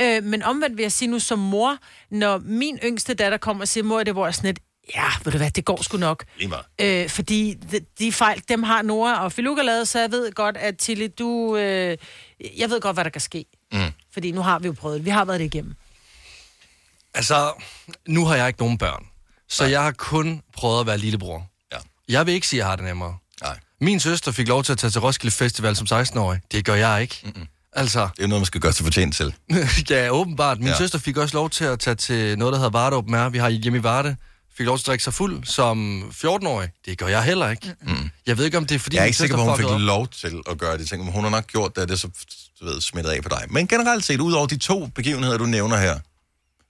Øh, men omvendt vil jeg sige nu som mor, når min yngste datter kommer og siger, mor, det var jeg sådan et, ja, ved du hvad, det går sgu nok. Lige meget. Øh, fordi de, de fejl, dem har Nora og Filuka lavet, så jeg ved godt, at Tilly, du... Øh, jeg ved godt, hvad der kan ske. Mm. Fordi nu har vi jo prøvet det. Vi har været det igennem. Altså, nu har jeg ikke nogen børn. Så jeg har kun prøvet at være lillebror. Ja. Jeg vil ikke sige, at jeg har det nemmere. Nej. Min søster fik lov til at tage til Roskilde Festival som 16-årig. Det gør jeg ikke. Mm-mm. Altså... Det er noget, man skal gøre sig fortjent til. ja, åbenbart. Min Ja. søster fik også lov til at tage til noget, der hedder Varde Open Air. Vi har hjemme i Varde. Fik lov til at drikke sig fuld som 14-årig. Det gør jeg heller ikke. Mm. Jeg ved ikke, om det er fordi, jeg er ikke sikker søster på, hun fik op. lov til at gøre det. Jeg tænker, men hun har nok gjort det, og det er så ved, smittet af på dig. Men generelt set, ud over de to begivenheder, du nævner her,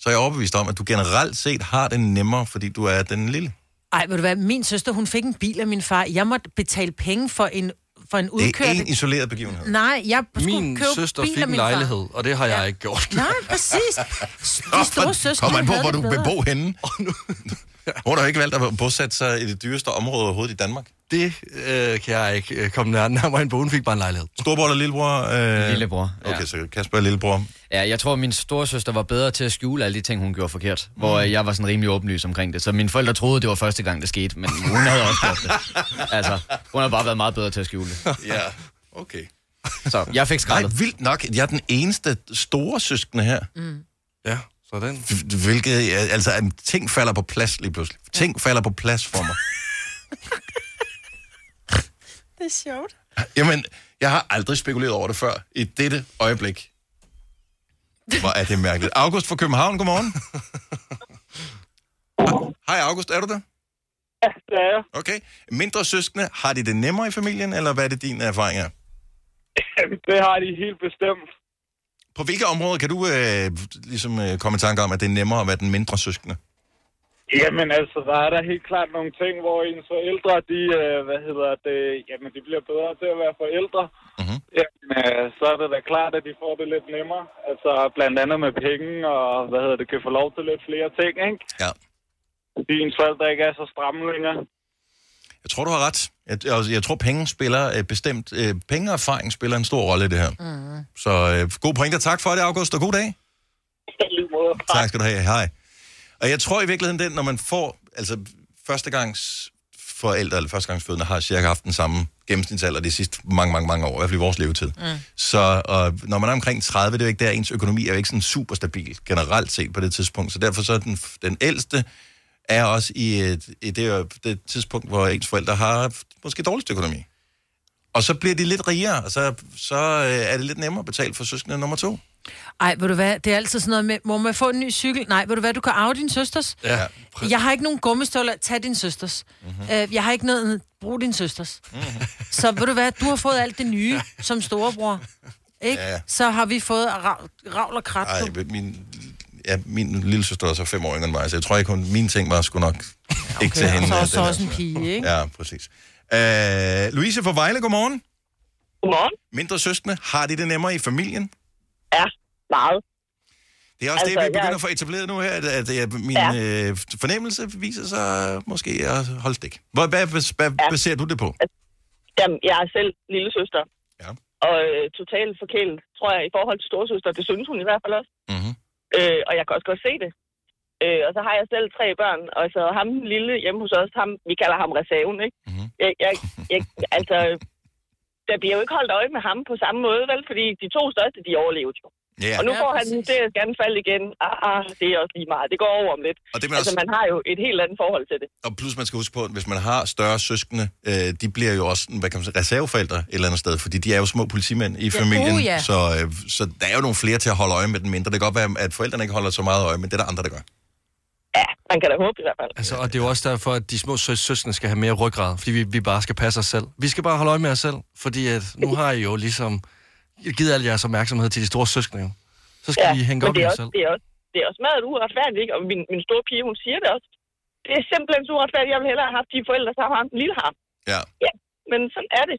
så er jeg overbevist om, at du generelt set har det nemmere, fordi du er den lille. Ej, ved du hvad, min søster, hun fik en bil af min far. Jeg måtte betale penge for en, for en Det udkørt... er en isoleret begivenhed. Nej, jeg skulle Min købe søster bil fik en lejlighed, og det har jeg ikke gjort. Nej, præcis. De store søstre Kom an på, hvor det du vil bo henne. Hvor har du ikke valgt at bosætte sig i det dyreste område overhovedet i Danmark? Det øh, kan jeg ikke øh, komme nær- nærmere ind på. Hun fik bare en lejlighed. Storbror eller lillebror? Øh... Lillebror, ja. Okay, så Kasper er lillebror. Ja, jeg tror, min storesøster var bedre til at skjule alle de ting, hun gjorde forkert. Hvor Mm. øh, jeg var sådan rimelig åbenlys omkring det. Så mine forældre troede, det var første gang, det skete. Men hun havde også gjort det. Altså, hun har bare været meget bedre til at skjule det. Ja, okay. Så jeg fik Nej, skrællet. vildt nok. Jeg er den eneste store søskende her. Mm. Ja, sådan. Hvilket, altså, at ting falder på plads lige pludselig. Ting falder på plads for mig. Det er sjovt. Jamen, jeg har aldrig spekuleret over det før. I dette øjeblik. Hvor er det mærkeligt. August fra København, godmorgen. Hej August, er du der? Ja, det er jeg. Okay. Mindre søskende, har de det nemmere i familien, eller hvad er det din erfaring er? Det har de helt bestemt. På hvilke områder kan du øh, ligesom øh, komme i tanke om, at det er nemmere at være den mindre søskende? Jamen altså, der er der helt klart nogle ting, hvor ens forældre, de, øh, hvad hedder det, jamen de bliver bedre til at være forældre. Mm-hmm. Jamen, øh, så er det da klart, at de får det lidt nemmere. Altså blandt andet med penge, og hvad hedder det, kan få lov til lidt flere ting, ikke? Ja. Fordi ens forældre ikke er så stramme længere. Jeg tror, du har ret. Jeg, jeg, jeg tror, penge spiller øh, bestemt... Øh, penge og erfaring spiller en stor rolle i det her. Mm. Så øh, god pointer. Tak for det, August, og god dag. Tak skal du have. Hej. Og jeg tror i virkeligheden, den, når man får... Altså, førstegangs forældre eller førstegangsfødende har cirka haft den samme gennemsnitsalder de sidste mange, mange, mange år, i hvert fald i vores levetid. Mm. Så og når man er omkring 30, det er jo ikke der, ens økonomi er jo ikke sådan super stabil generelt set på det tidspunkt. Så derfor så er den, den ældste er også i, et, i det, det tidspunkt, hvor ens forældre har måske dårligst økonomi. Og så bliver de lidt rigere, og så, så øh, er det lidt nemmere at betale for søskende nummer to. Ej, ved du hvad, det er altid sådan noget med, må man få en ny cykel? Nej, ved du hvad, du kan arve din søsters. Ja, Jeg har ikke nogen gummistøvler, tag din søsters. Mm-hmm. Jeg har ikke noget, brug din søsters. Mm-hmm. Så ved du hvad, du har fået alt det nye som storebror. Ikke? Ja. Så har vi fået rav, ravl og krat. Ej, du. min, ja, min lille søster er så fem år yngre end mig, så jeg tror ikke, hun, mine ting var sgu nok okay, ikke til hende. og så, så også er- en pige, ikke? Ja, præcis. Uh, Louise fra Vejle, godmorgen. Godmorgen. Mindre søskende, har de det nemmere i familien? Ja, meget. Det er også altså, det, vi begynder jeg- at få etableret nu her, at, at, min ja. øh, fornemmelse viser sig måske at holde stik. Hvad, hvad, hvad ja. baserer du det på? Jamen, jeg er selv lille søster. Ja. Og øh, totalt forkælet, tror jeg, i forhold til storesøster. Det synes hun i hvert fald også. Mm-hmm. Øh, og jeg kan også godt se det. Øh, og så har jeg selv tre børn, og så ham den lille hjemme hos os, ham, vi kalder ham reserven, ikke? Mm-hmm. Jeg, jeg, jeg, altså, der bliver jo ikke holdt øje med ham på samme måde, vel? Fordi de to største, de overlevede jo. Ja. Og nu Ja, får han gerne falde igen. Ah, ah, det er også lige meget. Det går over om lidt. Og det man altså, også- man har jo et helt andet forhold til det. Og plus man skal huske på, at hvis man har større søskende, øh, de bliver jo også hvad kan man sige, reserveforældre et eller andet sted, fordi de er jo små politimænd i Ja, familien. uh, ja. så, øh, så der er jo nogle flere til at holde øje med den mindre. Det kan godt være, at forældrene ikke holder så meget øje, men det er der andre, der gør. Man kan da håbe i hvert fald. Altså, og det er jo også derfor, at de små sø- søskende skal have mere ryggrad, fordi vi, vi bare skal passe os selv. Vi skal bare holde øje med os selv, fordi at nu har I jo ligesom givet al jeres opmærksomhed til de store søskende. jo. Så skal ja, I hænge op det i er, jer også, selv. det, er også, det er også meget uretfærdigt, ikke? Og min, min store pige, hun siger det også. Det er simpelthen så uretfærdigt. Jeg ville hellere have haft de forældre, som har ham, den lille har. Ja. Ja, men sådan er det.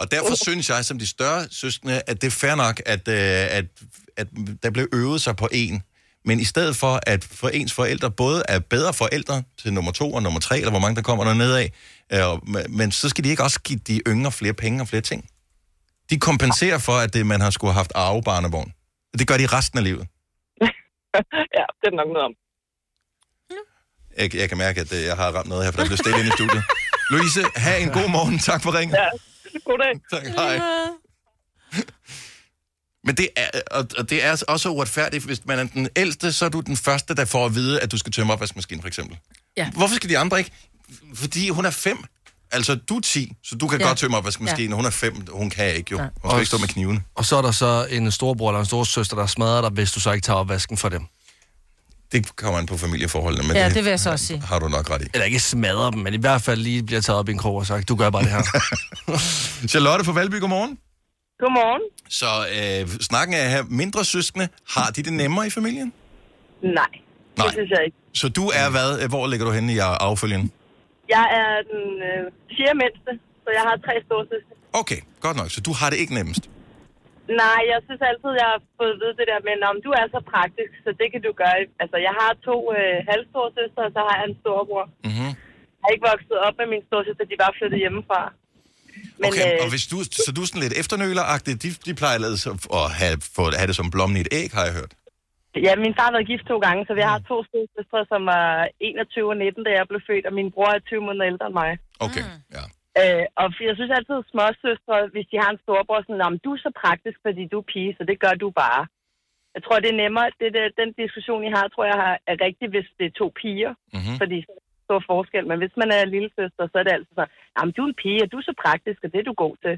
Og derfor synes jeg, som de større søskende, at det er fair nok, at, øh, at, at der blev øvet sig på en. Men i stedet for, at for ens forældre både er bedre forældre til nummer to og nummer tre, eller hvor mange der kommer der nedad, øh, men så skal de ikke også give de yngre flere penge og flere ting. De kompenserer for, at det, man har skulle have haft arvebarnevogn. Det gør de resten af livet. ja, det er nok noget om. Jeg, jeg kan mærke, at øh, jeg har ramt noget her, for der blev stille inde i studiet. Louise, have en god morgen. Tak for ringen. Ja, goddag. Tak, hej. Men det er, og, og det er også uretfærdigt, hvis man er den ældste, så er du den første, der får at vide, at du skal tømme opvaskemaskinen, for eksempel. Ja. Hvorfor skal de andre ikke? Fordi hun er fem. Altså, du er 10, så du kan Ja. godt tømme opvaskemaskinen. Ja. Hun er fem, hun kan ikke jo. Hun skal ikke stå med kniven. Og så er der så en storbror eller en storsøster, der smadrer dig, hvis du så ikke tager opvasken for dem. Det kommer an på familieforholdene, men Ja, det vil jeg så også sige. har du nok ret i. Eller ikke smadre dem, men i hvert fald lige bliver taget op i en krog og sagt, du gør bare det her. Charlotte fra Valby, godmorgen. Godmorgen. Så øh, snakken er her, mindre søskende, har de det nemmere i familien? Nej, Nej. det synes jeg ikke. Så du er hvad? Hvor ligger du henne i affølgen? Jeg er den øh, fjerde mindste, så jeg har tre storsøstre. Okay, godt nok. Så du har det ikke nemmest. Nej, jeg synes altid, jeg har fået at vide det der med, om du er så praktisk, så det kan du gøre. Altså, jeg har to øh, halvstore søstre, og så har jeg en storebror. Mm-hmm. Jeg er ikke vokset op med min storsøster, de var flyttet hjemmefra. Men, okay, øh, og hvis du, så du er sådan lidt efternøleragtig, de, de plejer at at have, få, have det som blommen i et æg, har jeg hørt. Ja, min far har været gift to gange, så vi har to søstre, som var 21 og 19, da jeg blev født, og min bror er 20 måneder ældre end mig. Okay, ja. Øh, og jeg synes altid, at småsøstre, hvis de har en storbror, sådan, om du er så praktisk, fordi du er pige, så det gør du bare. Jeg tror, det er nemmere, det, det, den diskussion, I har, tror jeg har- er rigtig, hvis det er to piger, mm-hmm. fordi så er der stor forskel. Men hvis man er lille søster, så er det altid sådan, jamen du er en pige, og du er så praktisk, og det er du god til.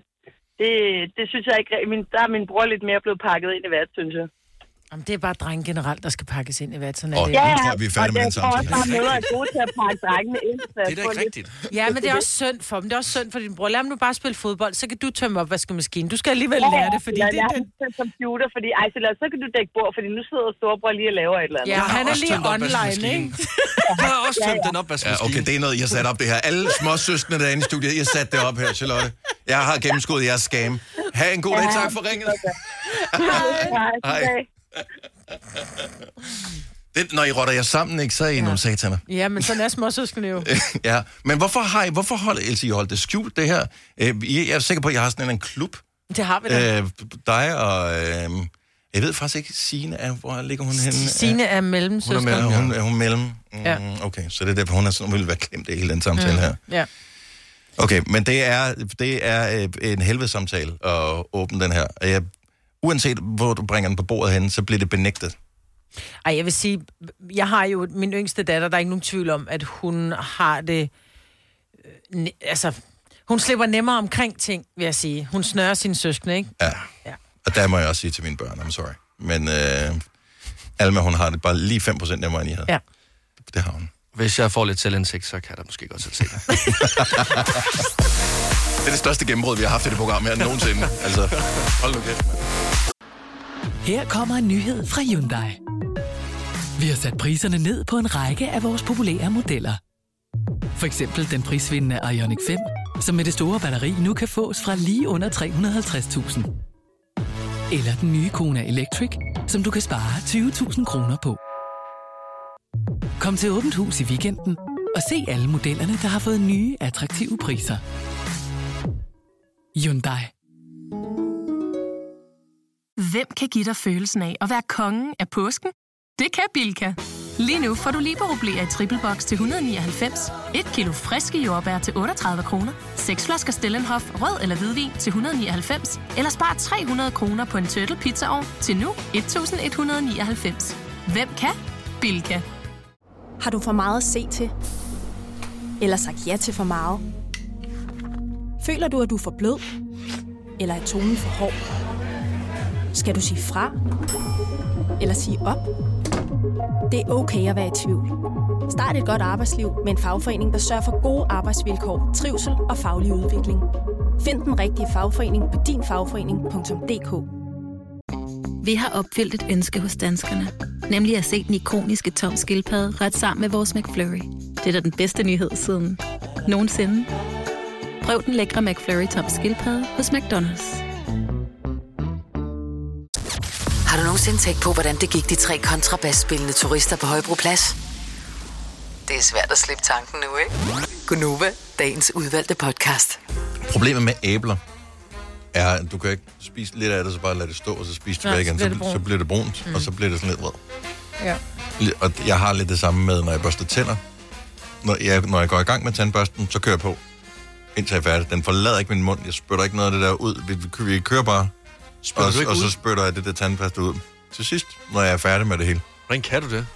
Det, det synes jeg ikke, min, der er min bror lidt mere blevet pakket ind i hvert, synes jeg. Jamen, det er bare drenge generelt, der skal pakkes ind i hvad, sådan er Og det. nu tror jeg, vi er færdige med den også, samtale. at mødre er gode til at pakke drengene ind. Det er da ikke rigtigt. Ja, men det er også synd for dem. Det er også synd for din bror. Lad ham nu bare spille fodbold, så kan du tømme opvaskemaskinen. Du skal alligevel lære det, fordi ja, det er den... en computer, fordi ej, så, lad, så kan du dække bord, fordi nu sidder storebror lige og laver et eller andet. Ja, han er lige online, ikke? Jeg har også tømt den Ja, opvaskemaskine. okay, det er noget, jeg satte op det her. Alle små søskende derinde i studiet, jeg satte det op her, Charlotte. Jeg har gennemskuddet jeres scam. Ha' en god dag, tak for ringet. Hej. Det, når I rotter jer sammen, ikke, så er I ja. nogle sataner. Ja, men sådan er småsøskende jo. ja, men hvorfor har I, hvorfor holder, Else, I holdt det skjult, det her? Øh, I- Jeg er sikker på, at jeg har sådan en, en klub. Det har vi da. Øh, dig og... Øh, jeg ved faktisk ikke, Signe er, hvor ligger hun henne? Signe er Hun mellemsøster. er, mellem, hun, er hun mellem? Mm, Ja. Okay, så det er derfor, hun, er sådan, hun ville være klemt i hele den samtale her. Ja. Okay, men det er, det er øh, en helvede samtale at åbne den her. Jeg, uanset hvor du bringer den på bordet hen, så bliver det benægtet. Ej, jeg vil sige, jeg har jo min yngste datter, der er ikke nogen tvivl om, at hun har det... øh, Altså, hun slipper nemmere omkring ting, vil jeg sige. Hun snører sine søskende, ikke? Ja. ja. Og der må jeg også sige til mine børn, I'm sorry. Men øh, Alma, hun har det bare lige 5% nemmere, end I havde. Ja. Det har hun. Hvis jeg får lidt selvindsigt, så kan jeg da måske godt selv se det. Det er det største gennembrud, vi har haft i det program her nogensinde. Altså, hold nu kæft, mand. Her kommer en nyhed fra Hyundai. Vi har sat priserne ned på en række af vores populære modeller. For eksempel den prisvindende Ioniq 5, som med det store batteri nu kan fås fra lige under 350.000. Eller den nye Kona Electric, som du kan spare 20.000 kroner på. Kom til Åbent Hus i weekenden og se alle modellerne, der har fået nye, attraktive priser. Hyundai. Hvem kan give dig følelsen af at være kongen af påsken? Det kan Bilka! Lige nu får du liberobleer i triple box til 199, et kilo friske jordbær til 38 kroner, seks flasker Stellenhof rød eller hvidvin til 199, eller spar 300 kroner på en turtle pizzaovn til nu 1199. Hvem kan? Bilka. Har du for meget at se til? Eller sagt ja til for meget? Føler du, at du er for blød? Eller er tonen for hård? Skal du sige fra? Eller sige op? Det er okay at være i tvivl. Start et godt arbejdsliv med en fagforening, der sørger for gode arbejdsvilkår, trivsel og faglig udvikling. Find den rigtige fagforening på dinfagforening.dk Vi har opfyldt et ønske hos danskerne. Nemlig at se den ikoniske tom skildpadde ret sammen med vores McFlurry. Det er da den bedste nyhed siden nogensinde. Prøv den lækre McFlurry tom skildpadde hos McDonald's. Har du nogensinde tænkt på, hvordan det gik de tre kontrabasspillende turister på Højbroplads? Det er svært at slippe tanken nu, ikke? Gunova, dagens udvalgte podcast. Problemet med æbler er, at du kan ikke spise lidt af det, så bare lade det stå, og så spise tilbage så igen. Så, så bliver det brunt, mm. og så bliver det sådan lidt rød. Ja. Og jeg har lidt det samme med, når jeg børster tænder. Når jeg, når jeg går i gang med tandbørsten, så kører jeg på, indtil jeg er færdig. Den forlader ikke min mund. Jeg spytter ikke noget af det der ud. Vi, vi, vi kører bare, Spytter og, du ikke og så ud? spytter jeg det der tandpasta ud. Til sidst, når jeg er færdig med det hele. Hvordan kan du det?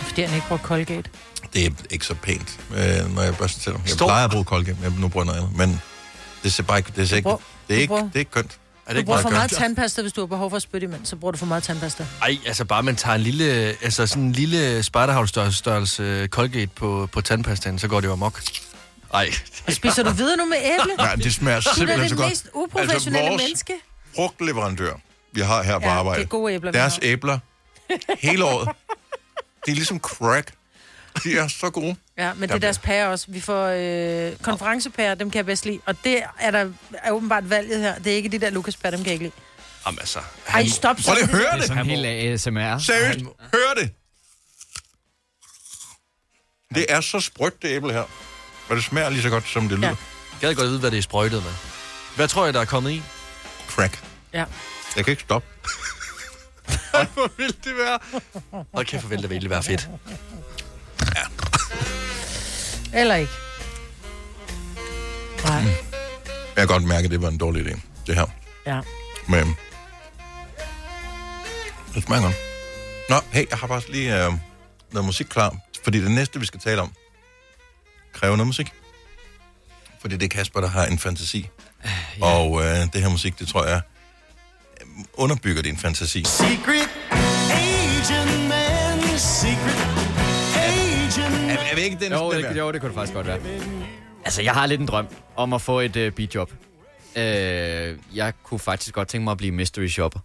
Fordi han ikke bruger Colgate. Det er ikke så pænt, øh, når jeg børster tænder. Jeg Står- plejer at bruge Colgate, men nu bruger jeg noget andet. Men det ser bare ikke, det ser ikke, bruger- det er ikke, det er ikke kønt. Er Du bruger for meget tandpasta, hvis du har behov for at spytte imens, så bruger du for meget tandpasta. Ej, altså bare man tager en lille, altså sådan en lille spejderhavlstørrelse Colgate på, på tandpastaen, så går det jo amok. Ej. Og spiser du videre nu med æble? Nej, det smager Du er simpelthen det så godt. mest uprofessionelle vores menneske. frugtleverandør, vi har her på Ja, arbejde. det er gode æbler, vi Deres har. æbler hele året. De er ligesom crack. De er så gode. Ja, men det er deres pærer også. Vi får øh, konferencepærer, dem kan jeg bedst lide. Og det er der er åbenbart valget her. Det er ikke de der Lukas pærer, dem kan jeg ikke lide. Jamen altså. Ej, stop så. Prøv lige at høre Det er det. sådan helt ASMR. Seriøst, hør det. Det er så sprødt, det æble her. Og det smager lige så godt, som det lyder. Jeg gad godt vide, hvad det er sprøjtet med. Hvad tror jeg, der er kommet i? Crack. Ja. Jeg kan ikke stoppe. Ej, hvor vil det være? Og kæft, hvor vil det virkelig være fedt. Eller ikke. Nej. Jeg kan godt mærke, at det var en dårlig idé, det her. Ja. Men det smager godt. Nå, hey, jeg har faktisk lige øh, noget musik klar. Fordi det næste, vi skal tale om, kræver noget musik. Fordi det er Kasper, der har en fantasi. Ja. Og øh, det her musik, det tror jeg, øh, underbygger din fantasi. Secret agent man, secret agent Er, er vi ikke den Jo, det, jo, det kunne det faktisk godt være. Altså, jeg har lidt en drøm om at få et uh, beatjob. Uh, jeg kunne faktisk godt tænke mig at blive mystery shopper.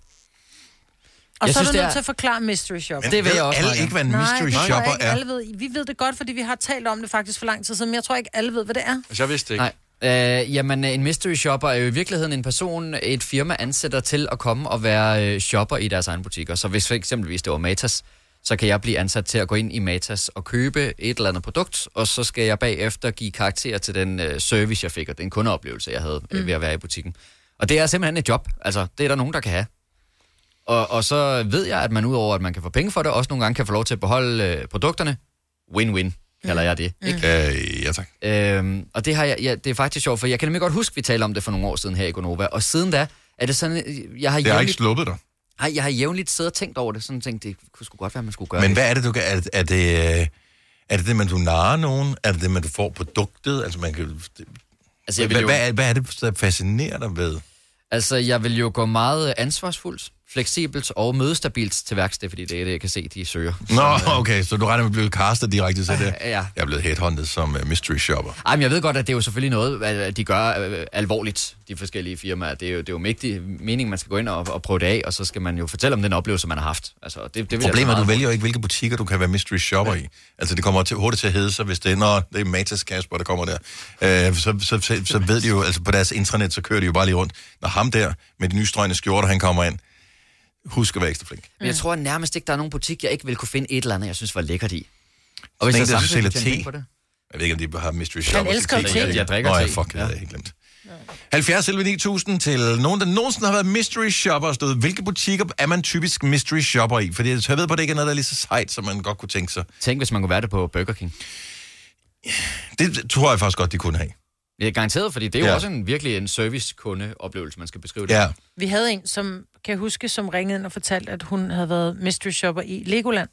Og Jeg så er synes, du det nødt er- til at forklare mystery shopper. Det vil jeg også alle ikke, hvad en mystery Nej, shopper ikke, er? alle ved. Vi ved det godt, fordi vi har talt om det faktisk for lang tid siden, men jeg tror ikke, alle ved, hvad det er. Altså, jeg vidste det ikke. Nej. Øh, jamen, en mystery shopper er jo i virkeligheden en person, et firma ansætter til at komme og være øh, shopper i deres egen butikker. Så hvis for eksempelvis det var Matas, så kan jeg blive ansat til at gå ind i Matas og købe et eller andet produkt, og så skal jeg bagefter give karakter til den øh, service, jeg fik, og den kundeoplevelse, jeg havde øh, ved at være i butikken. Og det er simpelthen et job. Altså, det er der nogen, der kan have. Og, og så ved jeg, at man udover, at man kan få penge for det, også nogle gange kan få lov til at beholde øh, produkterne. Win-win, kalder jeg det. Ikke? Øh, ja, tak. Øhm, og det, har jeg, ja, det er faktisk sjovt, for jeg kan nemlig godt huske, vi talte om det for nogle år siden her i Gonova, og siden da er det sådan, øh, jeg har Det har ikke sluppet dig. nej, jeg har jævnligt siddet og tænkt over det, sådan tænkt, det kunne sgu godt være, man skulle gøre Men det. hvad er det, du kan... Er, det- er det... øh, Er det det, man du narer nogen? Er det det, man du får produktet? Altså, man kan... Altså, jeg vil hvad, jo- hvad, er, hvad er det, der fascinerer dig ved? Altså, jeg vil jo gå meget ansvarsfuldt, fleksibelt og mødestabilt til værksted, fordi det er det, jeg kan se, de søger. Nå, okay, så du regner med at blive castet direkte til det? Ja. Jeg er blevet headhunted som uh, mystery shopper. Ej, men jeg ved godt, at det er jo selvfølgelig noget, at de gør øh, alvorligt, de forskellige firmaer. Det er jo, det er jo mægtig meningen, man skal gå ind og, og prøve det af, og så skal man jo fortælle om den oplevelse, man har haft. Altså, det, det vil Problemet er, så at du vælger ikke, hvilke butikker du kan være mystery shopper i. Altså, det kommer til, hurtigt til at hedde sig, hvis det er, når det er Matas Kasper, der kommer der. Øh, så, så, så, så, ved de jo, altså på deres intranet, så kører de jo bare lige rundt. Når ham der med de nystrøgne skjorter, han kommer ind, husk at være ekstra flink. Men jeg tror nærmest ikke, der er nogen butik, jeg ikke vil kunne finde et eller andet, jeg synes var lækkert i. Og Sådan en, jeg der samtidig sælger kan tjene te. penge på det. Jeg ved ikke, om de har mystery shopper. elsker til te. Jeg Jeg drikker Nå, te. ja, fuck, det havde jeg helt glemt. 70 11 9000 til nogen, der nogensinde har været mystery shopper og stået. Hvilke butikker er man typisk mystery shopper i? Fordi jeg ved på, at det ikke er noget, der er lige så sejt, som man godt kunne tænke sig. Tænk, hvis man kunne være det på Burger King. Det tror jeg faktisk godt, de kunne have. Det er garanteret, fordi det er jo ja. også en, virkelig en servicekundeoplevelse, man skal beskrive det. Ja. Vi havde en, som kan jeg huske, som ringede ind og fortalte, at hun havde været mystery shopper i Legoland.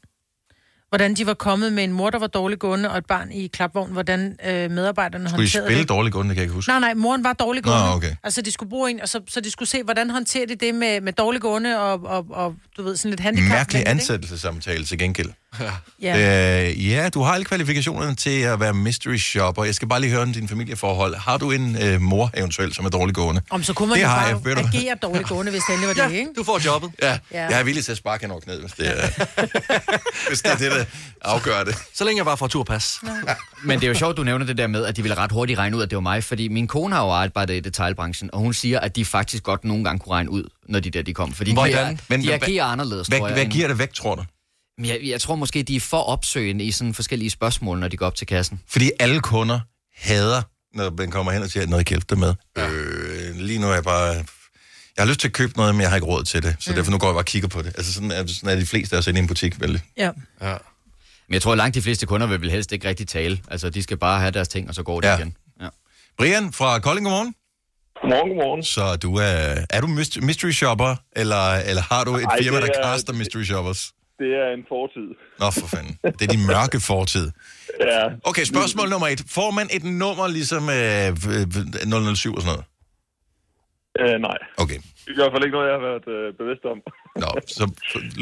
Hvordan de var kommet med en mor, der var dårlig gående, og et barn i klapvogn. Hvordan øh, medarbejderne Skulle håndterede spille det. dårligt gående, det kan jeg ikke huske. Nej, nej, moren var dårlig Nå, gående. okay. Altså, de skulle bruge en, og så, så de skulle se, hvordan håndterer de det med, med dårlig gående og, og, og, du ved, sådan lidt handicap. Mærkelig ansættelsessamtale til gengæld. Ja. Øh, ja, du har alle kvalifikationerne til at være mystery shopper. Jeg skal bare lige høre om din familieforhold. Har du en øh, mor eventuelt, som er dårlig gående? Om så kunne man det jo har bare jeg, agere dårlig gående, hvis det endelig var det, ikke? Du får jobbet. Ja, Ja. ja. jeg er villig til at sparke hende over knæet, hvis det er, hvis det, er det, der afgør det. Så længe jeg bare får turpas. Men det er jo sjovt, du nævner det der med, at de ville ret hurtigt regne ud, at det var mig, fordi min kone har jo arbejdet i detailbranchen, og hun siger, at de faktisk godt nogle gange kunne regne ud, når de der de kom. Fordi Hvordan? de, Men de hvad- agerer anderledes, Hvad, tror jeg. hvad giver det væk, tror du? Men Jeg, jeg tror måske, de er for opsøgende i sådan forskellige spørgsmål, når de går op til kassen. Fordi alle kunder hader, når man kommer hen og siger, at noget hjælpe dig med. Ja. Øh, lige nu er jeg bare... Jeg har lyst til at købe noget, men jeg har ikke råd til det. Så mm. derfor nu går jeg bare og kigger på det. Altså sådan er, sådan er de fleste også inde i en butik, vel? Ja. ja. Men jeg tror, at langt de fleste kunder vil helst ikke rigtig tale. Altså, de skal bare have deres ting, og så går det Ja. igen. Ja. Brian fra Kolding, godmorgen. Godmorgen, godmorgen. Så du er, er du myst- mystery shopper, eller, eller har du et Ej, firma, der er- kaster mystery shoppers? Det er en fortid. Nå, for fanden. Det er din mørke fortid. Ja. Okay, spørgsmål nummer et. Får man et nummer ligesom øh, 007 og sådan noget? Øh, nej. Okay. I hvert fald ikke noget, jeg har været øh, bevidst om. Nå, så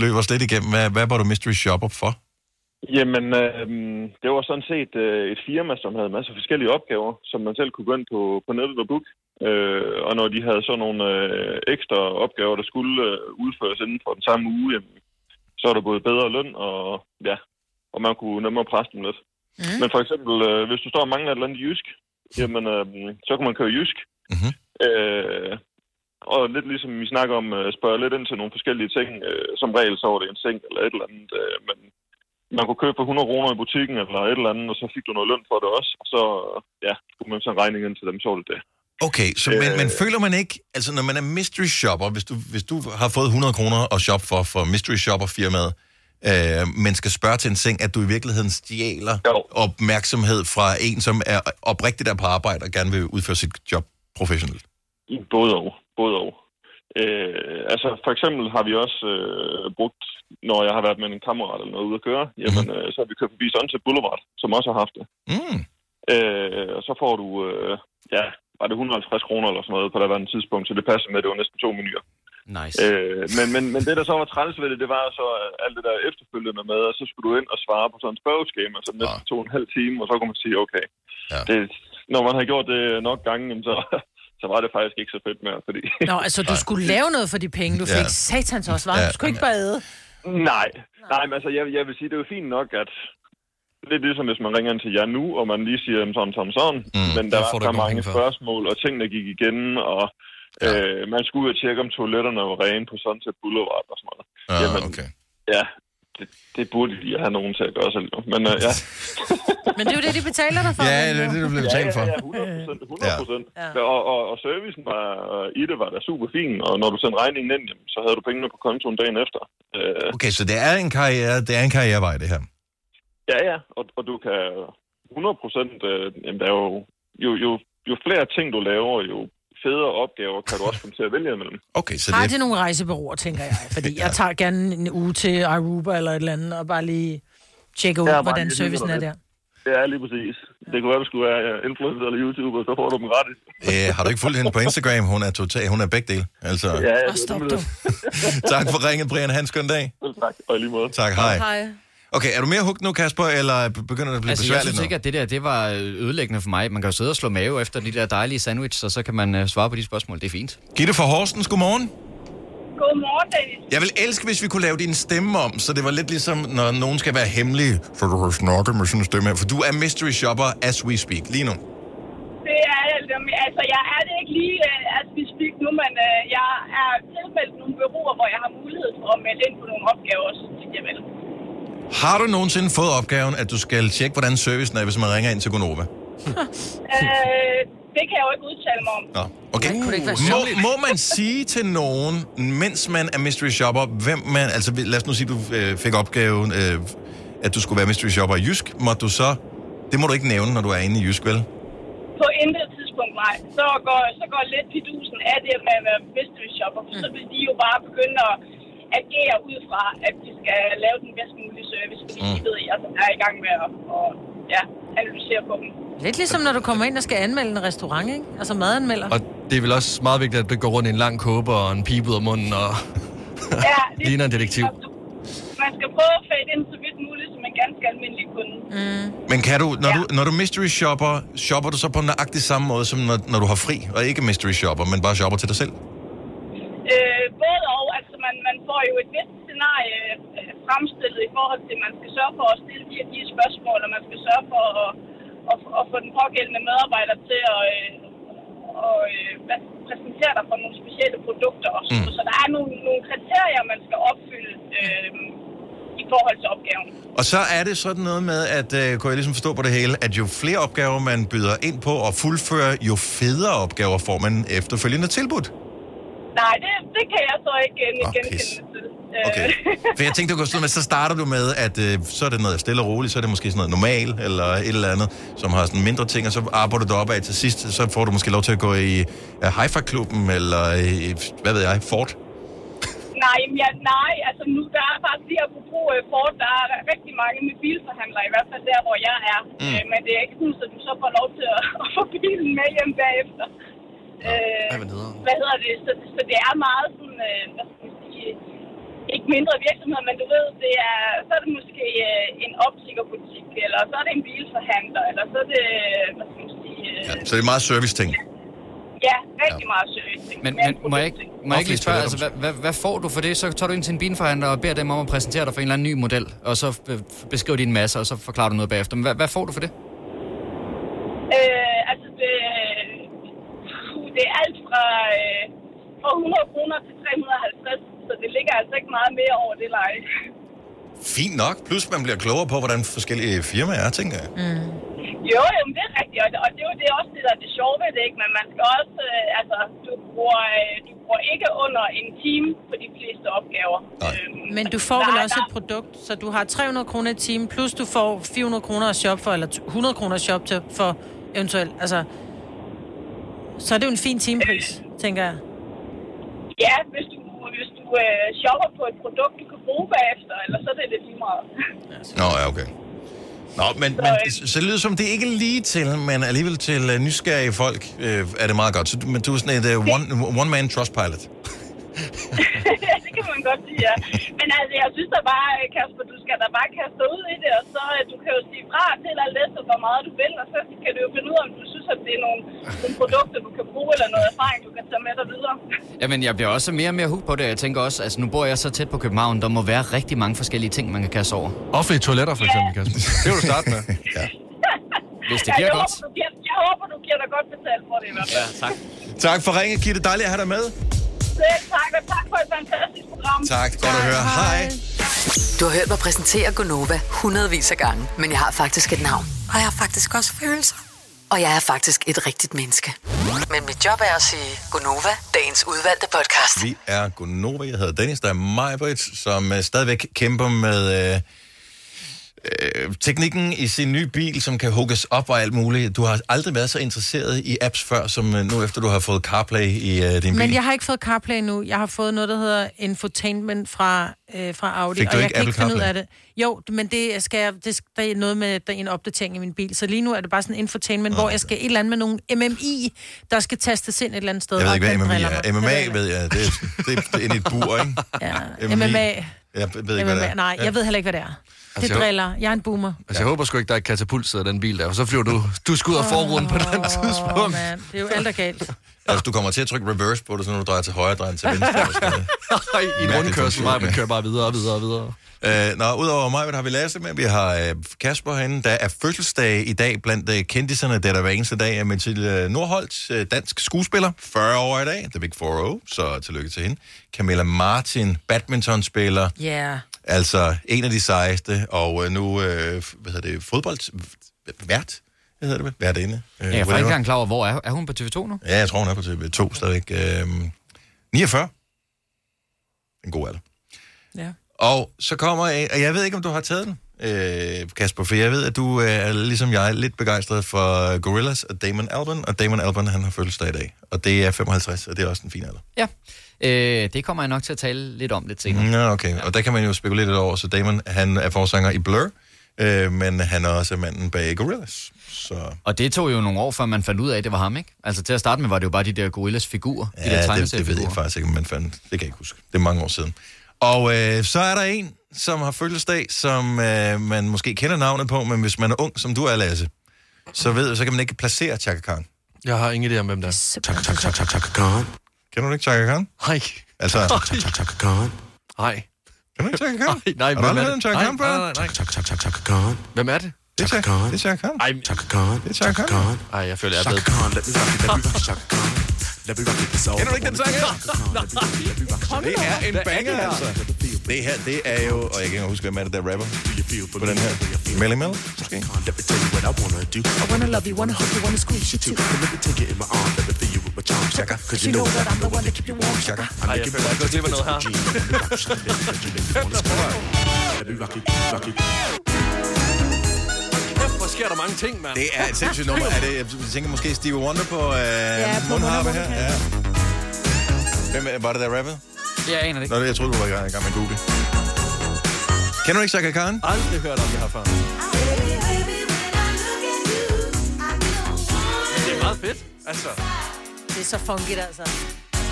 løber os lidt igennem. Hvad, hvad var du mystery shopper for? Jamen, øh, det var sådan set øh, et firma, som havde masser af forskellige opgaver, som man selv kunne gå ind på, på nettet og book. Øh, og når de havde sådan nogle øh, ekstra opgaver, der skulle øh, udføres inden for den samme uge, jamen, så var der både bedre løn, og ja, og man kunne nemmere presse dem lidt. Mm. Men for eksempel, øh, hvis du står og mangler et eller andet jysk, jamen, øh, så kan man køre jysk. Mm-hmm. Øh, og lidt ligesom vi snakker om, øh, spørge lidt ind til nogle forskellige ting. Øh, som regel så var det en seng eller et eller andet, øh, men man kunne købe for 100 kroner i butikken eller et eller andet, og så fik du noget løn for det også. Og så, øh, ja, kunne man så regning ind til dem, så var det det. Okay, så men, men føler man ikke, altså når man er mystery shopper, hvis du, hvis du har fået 100 kroner at shoppe for, for mystery shopper firmaet, øh, men skal spørge til en seng, at du i virkeligheden stjæler opmærksomhed fra en, som er oprigtigt der på arbejde og gerne vil udføre sit job professionelt? Både og. Både og. Øh, altså, for eksempel har vi også øh, brugt, når jeg har været med en kammerat eller noget ude at køre, jamen, øh, så har vi kørt forbi Sunset Boulevard, som også har haft det. Mm. Øh, og så får du, øh, ja, var det 150 kroner eller sådan noget på det andet tidspunkt, så det passer med, at det var næsten to menuer. Nice. Øh, men, men, men det, der så var træls ved det, det var så alt det der efterfølgende med, og så skulle du ind og svare på sådan et spørgeskema, som næsten tog en halv time, og så kunne man sige, okay, ja. det, når man har gjort det nok gange, så, så var det faktisk ikke så fedt mere, fordi... Nå, altså, du skulle lave noget for de penge, du fik. Ja. Satans også, var. Ja. Du skulle ikke bare æde. Nej, nej, men altså, jeg, jeg vil sige, det er jo fint nok, at lidt ligesom hvis man ringer ind til jer nu, og man lige siger jamen, sådan, sådan, sådan, mm, men der var så mange spørgsmål, og ting, der gik igen, og ja. øh, man skulle ud og tjekke, om toiletterne var rene på Sunset Boulevard og sådan noget. Ah, okay. Ja, det, det burde de have nogen til at gøre selv men øh, ja. Men det er jo det, de betaler dig for. Ja, det er det, du bliver betalt for. Ja, ja, 100 procent. 100 procent. Ja. Og, og, og servicen var, i det var da super fin, og når du sendte regningen ind, jamen, så havde du pengene på kontoen dagen efter. Øh, Okay, så det er en karriere, det er en karrierevej, det her. Ja, ja, og, og du kan 100 procent, øh, jamen, der er jo, jo, jo, jo flere ting du laver, jo federe opgaver kan du også komme til at vælge imellem. Okay, så Har de nogle rejsebureauer, tænker jeg? Fordi jeg tager gerne en uge til Aruba eller et eller andet, og bare lige tjekke ud, Ja, ja, hvordan servicen er der. Ja, lige præcis. Det kunne være, du skulle være ja, influencer eller YouTuber, så får du dem gratis. Øh, har du ikke fulgt hende på Instagram? Hun er total, hun er begge dele. Altså, Ja, ja, stop du. tak for ringet, Brian. Han skøn dag. Selv tak, og i lige måde. Tak, hej. Hej. Okay, er du mere hugt nu, Kasper, eller begynder det at blive Altså, jeg besværligt synes nu? ikke, at det der, det var øh, ødelæggende for mig. Man kan jo sidde og slå mave efter de der dejlige sandwich, og så kan man uh, svare på de spørgsmål. Det er fint. Gitte fra Horsens, godmorgen. Godmorgen, Dennis. Jeg vil elske, hvis vi kunne lave din stemme om, så det var lidt ligesom, når nogen skal være hemmelig, så du kan snakke med sådan en stemme her. For du er mystery shopper as we speak lige nu. Det er altså, jeg er det ikke lige, uh, as we speak nu, men uh, jeg er tilmeldt nogle bureauer, hvor jeg har mulighed for at melde ind på nogle opgaver, så jeg vil. Har du nogensinde fået opgaven, at du skal tjekke, hvordan servicen er, hvis man ringer ind til Gonova? øh, det kan jeg jo ikke udtale mig om. Nå, okay. Må, må man sige til nogen, mens man er mystery shopper, hvem man... Altså, lad os nu sige, du øh, fik opgaven, øh, at du skulle være mystery shopper i Jysk. Må du så... Det må du ikke nævne, når du er inde i Jysk, vel? På intet tidspunkt, nej. Så går, så går lidt pidusen af det med at være mystery shopper. For så vil de jo bare begynde at agere ud fra, at de skal lave den bedst mulige service, fordi mm. de ved, at jeg er i gang med at og, ja, analysere på dem. Lidt ligesom når du kommer ind og skal anmelde en restaurant, ikke? Altså madanmelder. Og det er vel også meget vigtigt, at du går rundt i en lang kåbe og en pibe ud af munden og Ja, det, ligner en detektiv. man skal prøve at fade ind så vidt muligt som en ganske almindelig kunde. Mm. Men kan du, når, ja. du, når du mystery shopper, shopper du så på nøjagtig samme måde, som når, når du har fri, og ikke mystery shopper, men bare shopper til dig selv? Øh, både og, altså man, man får jo et vist scenarie øh, fremstillet i forhold til, at man skal sørge for at stille de de spørgsmål, og man skal sørge for at, at, at få den pågældende medarbejder til at øh, og, øh, hvad, præsentere dig for nogle specielle produkter. Og mm. Så der er nogle, nogle kriterier, man skal opfylde øh, i forhold til opgaven. Og så er det sådan noget med, at øh, kunne jeg ligesom forstå på det hele, at jo flere opgaver man byder ind på og fuldfører, jo federe opgaver får man efterfølgende tilbudt. Nej, det, det kan jeg så ikke øh, genkende til. Øh, Okay. For jeg tænkte, du kunne stå med, så starter du med, at øh, så er det noget stille og roligt, så er det måske sådan noget normal, eller et eller andet, som har sådan mindre ting, og så arbejder du opad til sidst, så får du måske lov til at gå i uh, Hi-Fi-klubben, eller i, hvad ved jeg, Ford. Nej, men ja, nej, altså nu der er faktisk lige apropos uh, Ford, der er rigtig mange mobilforhandlere, i hvert fald der, hvor jeg er. Mm. Uh, men det er ikke sådan, at du så får lov til at, at få bilen med hjem bagefter. Uh, hvad hedder det? Så, så det er meget sådan, uh, hvad skal man sige, ikke mindre virksomheder, men du ved, det er, så er det måske uh, en optikkerbutik, eller så er det en bilforhandler, eller så er det, hvad skal man sige, uh, Ja, så det er meget service-ting. ja, rigtig meget service. Men, men må jeg ikke, må jeg ikke lige spørge, altså, hvad, hvad, hvad får du for det? Så tager du ind til en bilforhandler og beder dem om at præsentere dig for en eller anden ny model, og så øh, beskriver de en masse, og så forklarer du noget bagefter. Men hvad, hvad får du for det? Øh, det er alt fra, øh, fra 100 kroner til 350, så det ligger altså ikke meget mere over det leje. Fint nok. Plus man bliver klogere på, hvordan forskellige firmaer er, tænker jeg. Mm. Jo, jo, men det er rigtigt, og det, og det er jo det er også det, der er det sjove ved det, ikke? Men man skal også, øh, altså, du bruger, øh, du bruger ikke under en time på de fleste opgaver. Øhm, Men du får der vel også et produkt, så du har 300 kroner i timen, plus du får 400 kroner at shop for, eller 100 kroner at shop til for eventuelt, altså... Så er det jo en fin timepris, tænker jeg. Ja, hvis du, hvis du øh, shopper på et produkt, du kan bruge bagefter, eller så er det lidt lige meget. Nå, ja, okay. Nå, men, men så det lyder som, det er ikke lige til, men alligevel til uh, nysgerrige folk øh, er det meget godt. Så, du- men du er sådan et uh, one, one-man trustpilot. det kan man godt sige, ja. Men altså, jeg synes da bare, Kasper, du skal da bare kaste dig ud i det, og så øh, du kan jo sige fra til alt det, hvor meget du vil, og så kan du jo finde ud af, om du synes, at det er nogle, nogle produkter, du kan bruge, eller noget erfaring, du kan tage med dig videre. Jamen, jeg bliver også mere og mere hooked på det. Jeg tænker også, altså nu bor jeg så tæt på København, der må være rigtig mange forskellige ting, man kan kaste over. Offentlige toiletter, for eksempel, Kasper. Det vil du starte med. ja. Hvis det Ja, giver jeg godt. Håber, du giver, jeg håber, du giver dig godt betalt for det i hvert fald. Ja, tak. Tak for ringe, Gitte. Dejligt at have dig med. Selv tak, og tak for et fantastisk program. Tak, godt at høre. Hej. Du har hørt mig præsentere Gonova hundredvis af gange, men jeg har faktisk et navn. Og jeg har faktisk også følelser. Og jeg er faktisk et rigtigt menneske. Men mit job er at sige Gonova, dagens udvalgte podcast. Vi er Gunova. Jeg hedder Dennis. Der er Majbrit, som uh, stadigvæk kæmper med uh, uh, teknikken i sin nye bil, som kan hugges op og alt muligt. Du har aldrig været så interesseret i apps før, som uh, nu efter du har fået CarPlay i uh, din bil. Men jeg har ikke fået CarPlay nu. Jeg har fået noget, der hedder infotainment fra, øh, fra Audi. Fik du og jeg ikke kan ikke Apple finde ud CarPlay? af det. Jo, men det skal jeg, det, der er noget med der er en opdatering i min bil. Så lige nu er det bare sådan infotainment, hvor jeg skal et eller andet med nogle MMI, der skal tastes ind et eller andet sted. Jeg ved ikke, hvad MMA driller er. MMA, ved jeg, det er, det er, det er inde i et bur, ikke? Ja, MMA. Jeg ved ikke, hvad det er. Nej, jeg ved heller ikke, hvad det er. Det Altså, jeg- driller. Jeg er en boomer. Altså, jeg håber sgu ikke, der er et katapult sidder i den bil der, og så flyver du, du skal ud af forruden på den tidspunkt. Åh, man. Det er jo alt er galt. Altså, du kommer til at trykke reverse på det, så når du drejer til højre, drejer til venstre. noget. I en rundkørsel, mig, man kører bare videre og videre og videre. Øh, nå, udover mig, har vi Lasse med, vi har øh, Kasper herinde, der er fødselsdag i dag blandt øh, kendiserne, det er der hver eneste dag, er Mathilde Nordholt, øh, dansk skuespiller, 40 år i dag, The Big 4 så tillykke til hende. Camilla Martin, badmintonspiller, Ja. Yeah. Altså en af de sejeste, og øh, nu, øh, hvad hedder det, fodbold, vært, hedder det? Værtinde. Øh, Jeg er ikke engang klar over, hvor er, er hun på TV2 nu? Ja, jeg tror, hun er på TV2 stadigvæk. Øh, 49. En god alder. Ja. Og så kommer jeg, og jeg ved ikke, om du har taget den, øh, Kasper, for jeg ved, at du øh, er ligesom jeg lidt begejstret for Gorillaz og Damon Albarn, og Damon Albarn, han har fødselsdag i dag, og det er 55, og det er også en fin alder. Ja. Øh, det kommer jeg nok til at tale lidt om lidt senere. Nå, okay, og der kan man jo spekulere lidt over, så Damon, han er forsanger i Blur, øh, men han er også manden bag Gorillaz. Så... Og det tog jo nogle år, før man fandt ud af, at det var ham, ikke? Altså til at starte med var det jo bare de der gorillas figurer. de der Ja, det, det ved jeg faktisk ikke, man fandt. Det kan jeg ikke huske. Det er mange år siden. Og øh, så er der en, som har fødselsdag, som øh, man måske kender navnet på, men hvis man er ung, som du er, Lasse, så ved så kan man ikke placere Chaka Khan. Jeg har ingen idé om, hvem der er. Chaka, Chaka, Chaka, Chaka Khan. Kender du ikke Chaka Khan? Nej. Altså, Chaka, Chaka Khan. Nej. Kender du ikke Chaka Khan? Nej, nej, hvem er det? Chaka Khan før? nej, nej, nej. Chaka, Chaka, Chaka Khan. Hvem er det? Det er Chaka Khan. Det er Chaka Khan. Ej, Chaka Khan. Det er Chaka Khan. Ej, jeg føler, jeg er Chaka blevet... Khan, let me rock it, let me rock it, Chaka Khan. Kender du ikke den sang her? Det er en banger, altså. Det her, det er jo... Og jeg kan ikke huske, hvem er det, der rapper på den her. Melly Mel, måske? I wanna love you, wanna hug you, wanna squeeze you too. Let me take it in my arm, let me feel you with my charm. Cause you know that I'm the one that keep you warm, Chaka. Ej, jeg føler, jeg går glip af noget her. Let me. Hvor sker der mange ting, mand? Det er et sindssygt nummer. Er det, jeg tænker måske Stevie Wonder på, øh, ja, på mundharpe her. Ja. Hvem var det, der rappede? Jeg aner det ikke. Nå, jeg troede, du var i gang i gang med google. Kender du ikke Chaka Khan? Aldrig hørt om det her før. Det er meget fedt. Altså, Det er så funky, altså.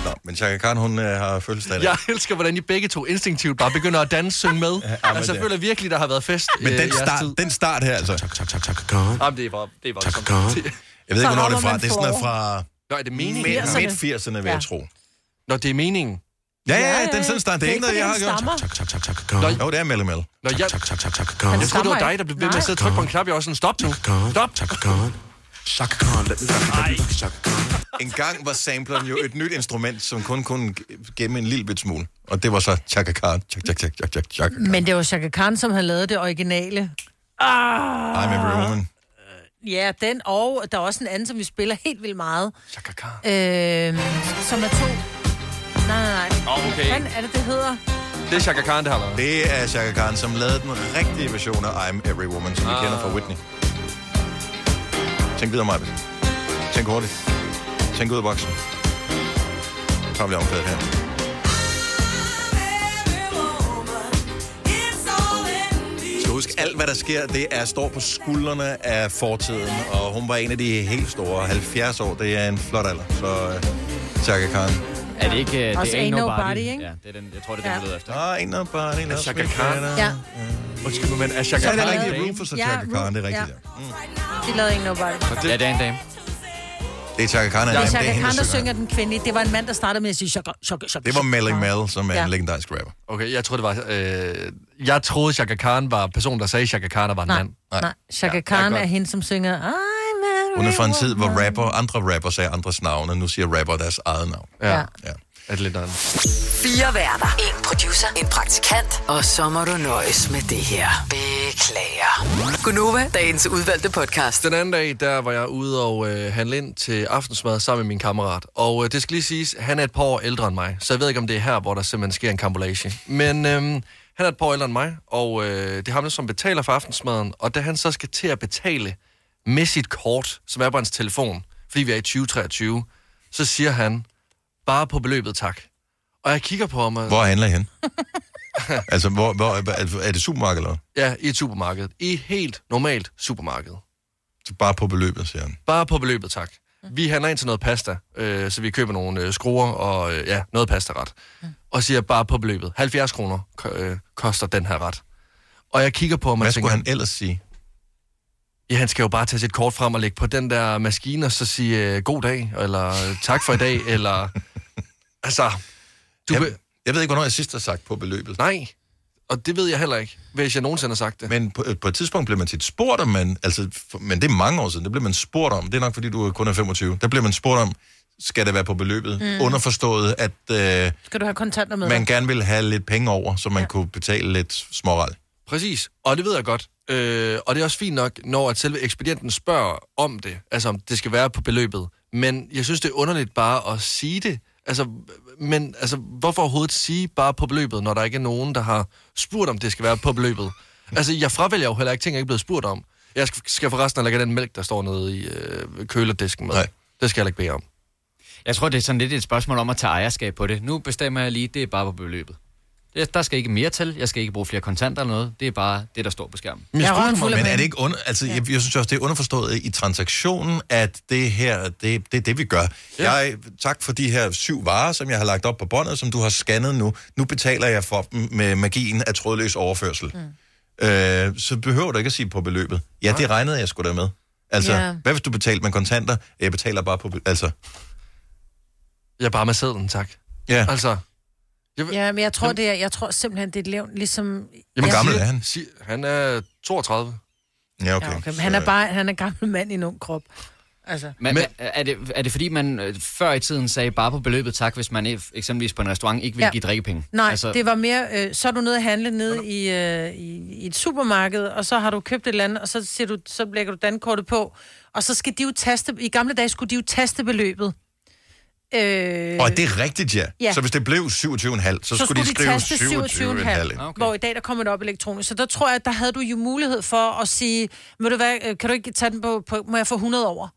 Nå, men Chaka Khan, hun øh, har fødselsdag i dag. jeg elsker, hvordan I begge to instinktivt bare begynder at danse, synge med. men altså, det- jeg føler virkelig, der har været fest Men øh, den start, tid. den start her, altså. Jamen, det er bare, det er voldsomt. Jeg ved ikke, Så hvornår det er rammer fra. man Det er sådan noget fra Nå, er det meningen? midt- 80'erne. midt-80'erne, vil Ja. jeg tro. Nå, det er meningen. Ja, ja, Ja, den sådan start. Det er ja. ikke noget, jeg har Det er gjort. ikke, han Jo, det er Melle Mel. Nå, jeg, Han jeg troede, det var dig, der blev ved med at sidde og trykke på en knap. Jeg var sådan, stop nu. Stop. It, Chaka Khan. En gang var sampleren jo et nyt instrument, som kun kunne gemme en lille bit smule. Og det var så Chaka Khan. Chak, chak, chak, chak, chak. Men det var Chaka Khan, som havde lavet det originale. Ah, I'm every woman. ja, den, og der er også en anden, som vi spiller helt vildt meget. Chaka Khan. Øh, som er to. Nej, nej, nej. Åh, okay. Hvad er det, det hedder? Det er Chaka Khan, det har været. Det er Chaka Khan, som lavede den rigtige version af I'm Every Woman, som vi Ah. kender fra Whitney. Tænk videre, Majbet. Tænk hurtigt. Tænk ud af boksen. Så har vi omkvædet her. skal huske, alt hvad der sker, det er står på skuldrene af fortiden, og hun var en af de helt store. 70 år, det er en flot alder. Så uh, Chaka Khan. Er det ikke... Uh, Også det Ain't Nobody, ikke? Ja, det er den, jeg tror, det er den, Ja. jeg leder efter. Ah, ain't nobody loves Chaka me Khan? Ja, Undskyld, men er Ja, Chaka det er Khan... rigtigt. Rufus og Ja, Chaka Khan, det er rigtigt. ja. Ja. de lavede ikke Nobody. Ja, det er en dame. Det er Chaka Khan, Det er det Chaka er Khan, der synger den kvindelige. Det var en mand, der startede med at sige Chaka, Chaka, Chaka. Det var Melling Mel, som er Ja. en legendarisk rapper. Okay, jeg troede, det var... Øh, jeg troede, Chaka Khan var personen, der sagde, Chaka Khan var en Nej, mand. nej. Chaka Ja, Khan ja, er godt. hende, som synger every Hun er fra en tid, hvor rapper, andre rapper sagde andres navne. Nu siger rapper deres eget navn. Ja. Ja. Ja. Er det lidt andet? Fire værter. En producer. En praktikant. Og så må du nøjes med det her. Beklager. Gunova, dagens udvalgte podcast. Den anden dag, der var jeg ude og øh, handle ind til aftensmad sammen med min kammerat. Og øh, det skal lige siges, han er et par år ældre end mig, så jeg ved ikke, om det er her, hvor der simpelthen sker en kambolage. Men øh, han er et par år ældre end mig, og øh, det er ham, som betaler for aftensmaden. Og da han så skal til at betale med sit kort, som er på hans telefon, fordi vi er i 2023, så siger han, bare på beløbet tak. Og jeg kigger på ham, og, Hvor handler I hen? altså, hvor, hvor, er- det supermarked eller hvad? ja, i et supermarked. I et helt normalt supermarked. Så bare på beløbet, siger han. Bare på beløbet, tak. Vi handler ind til noget pasta, øh, så vi køber nogle øh, skruer og øh, ja, noget pastaret. Og siger bare på beløbet. 70 kroner øh, koster den her ret. Og jeg kigger på ham og Hvad tænker, skulle han ellers sige? Ja, han skal jo bare tage sit kort frem og lægge på den der maskine, og så sige øh, god dag, eller øh, tak for i dag, eller... Altså, du Jeg, vil... jeg ved ikke, hvornår jeg sidst har sagt på beløbet. Nej, og det ved jeg heller ikke, hvis jeg nogensinde har sagt det. Men på, på et tidspunkt blev man tit spurgt om, man, altså, for, men det er mange år siden, det blev man spurgt om, det er nok fordi du kun er 25, der blev man spurgt om, skal det være på beløbet? Mm. Underforstået, at øh, Skal du have kontanter med man dig? gerne ville have lidt penge over, så man ja. kunne betale lidt småral. Præcis, og det ved jeg godt. Øh, og det er også fint nok, når at selve ekspedienten spørger om det, altså om det skal være på beløbet. Men jeg synes, det er underligt bare at sige det. Altså, men altså, hvorfor overhovedet sige bare på beløbet, når der ikke er nogen, der har spurgt, om det skal være på beløbet? Altså, jeg fravælger jo heller ikke ting, jeg ikke er blevet spurgt om. Jeg skal, forresten heller ikke den mælk, der står nede i øh, kølerdisken med. Nej. Det skal jeg ikke bede om. Jeg tror, det er sådan lidt et spørgsmål om at tage ejerskab på det. Nu bestemmer jeg lige, det er bare på beløbet. Der skal ikke mere til. Jeg skal ikke bruge flere kontanter eller noget. Det er bare det, der står på skærmen. Men, men er det ikke under, altså, jeg, jeg synes også, det er underforstået i transaktionen, at det her, det, det er det, vi gør. Ja. Jeg, tak for de her syv varer, som jeg har lagt op på båndet, som du har scannet nu. Nu betaler jeg for dem med magien af trådløs overførsel. Mm. Øh, så behøver du ikke at sige på beløbet. Ja, det regnede jeg sgu da med. Altså, Ja. hvad hvis du betalte med kontanter? Jeg betaler bare på... Altså, Jeg bare med sædlen, tak. Ja. Altså, Ja, men jeg tror, det er, jeg tror simpelthen, det er et levn, ligesom... Jamen, jeg gammel er han? Han er 32. Ja, Ja, okay. Men han er bare han er gammel mand i en ung krop. Altså. Men, men er, det, er det fordi, man øh, før i tiden sagde bare på beløbet tak, hvis man eksempelvis på en restaurant ikke ville Ja. give drikkepenge? Nej, altså... det var mere, øh, så er du nede og handle nede i, øh, i, i et supermarked, og så har du købt et eller andet, og så, siger du, så lægger du dankortet på, og så skal de jo taste, i gamle dage skulle de jo taste beløbet. Øh, og det er rigtigt, ja. Ja. Så hvis det blev 27,5, så, så skulle de skrive 27,5. Okay. Hvor i dag, der kommer det op elektronisk. Så der tror jeg, der havde du jo mulighed for at sige, må du hvad, øh, kan du ikke tage den på, på må jeg få 100 over?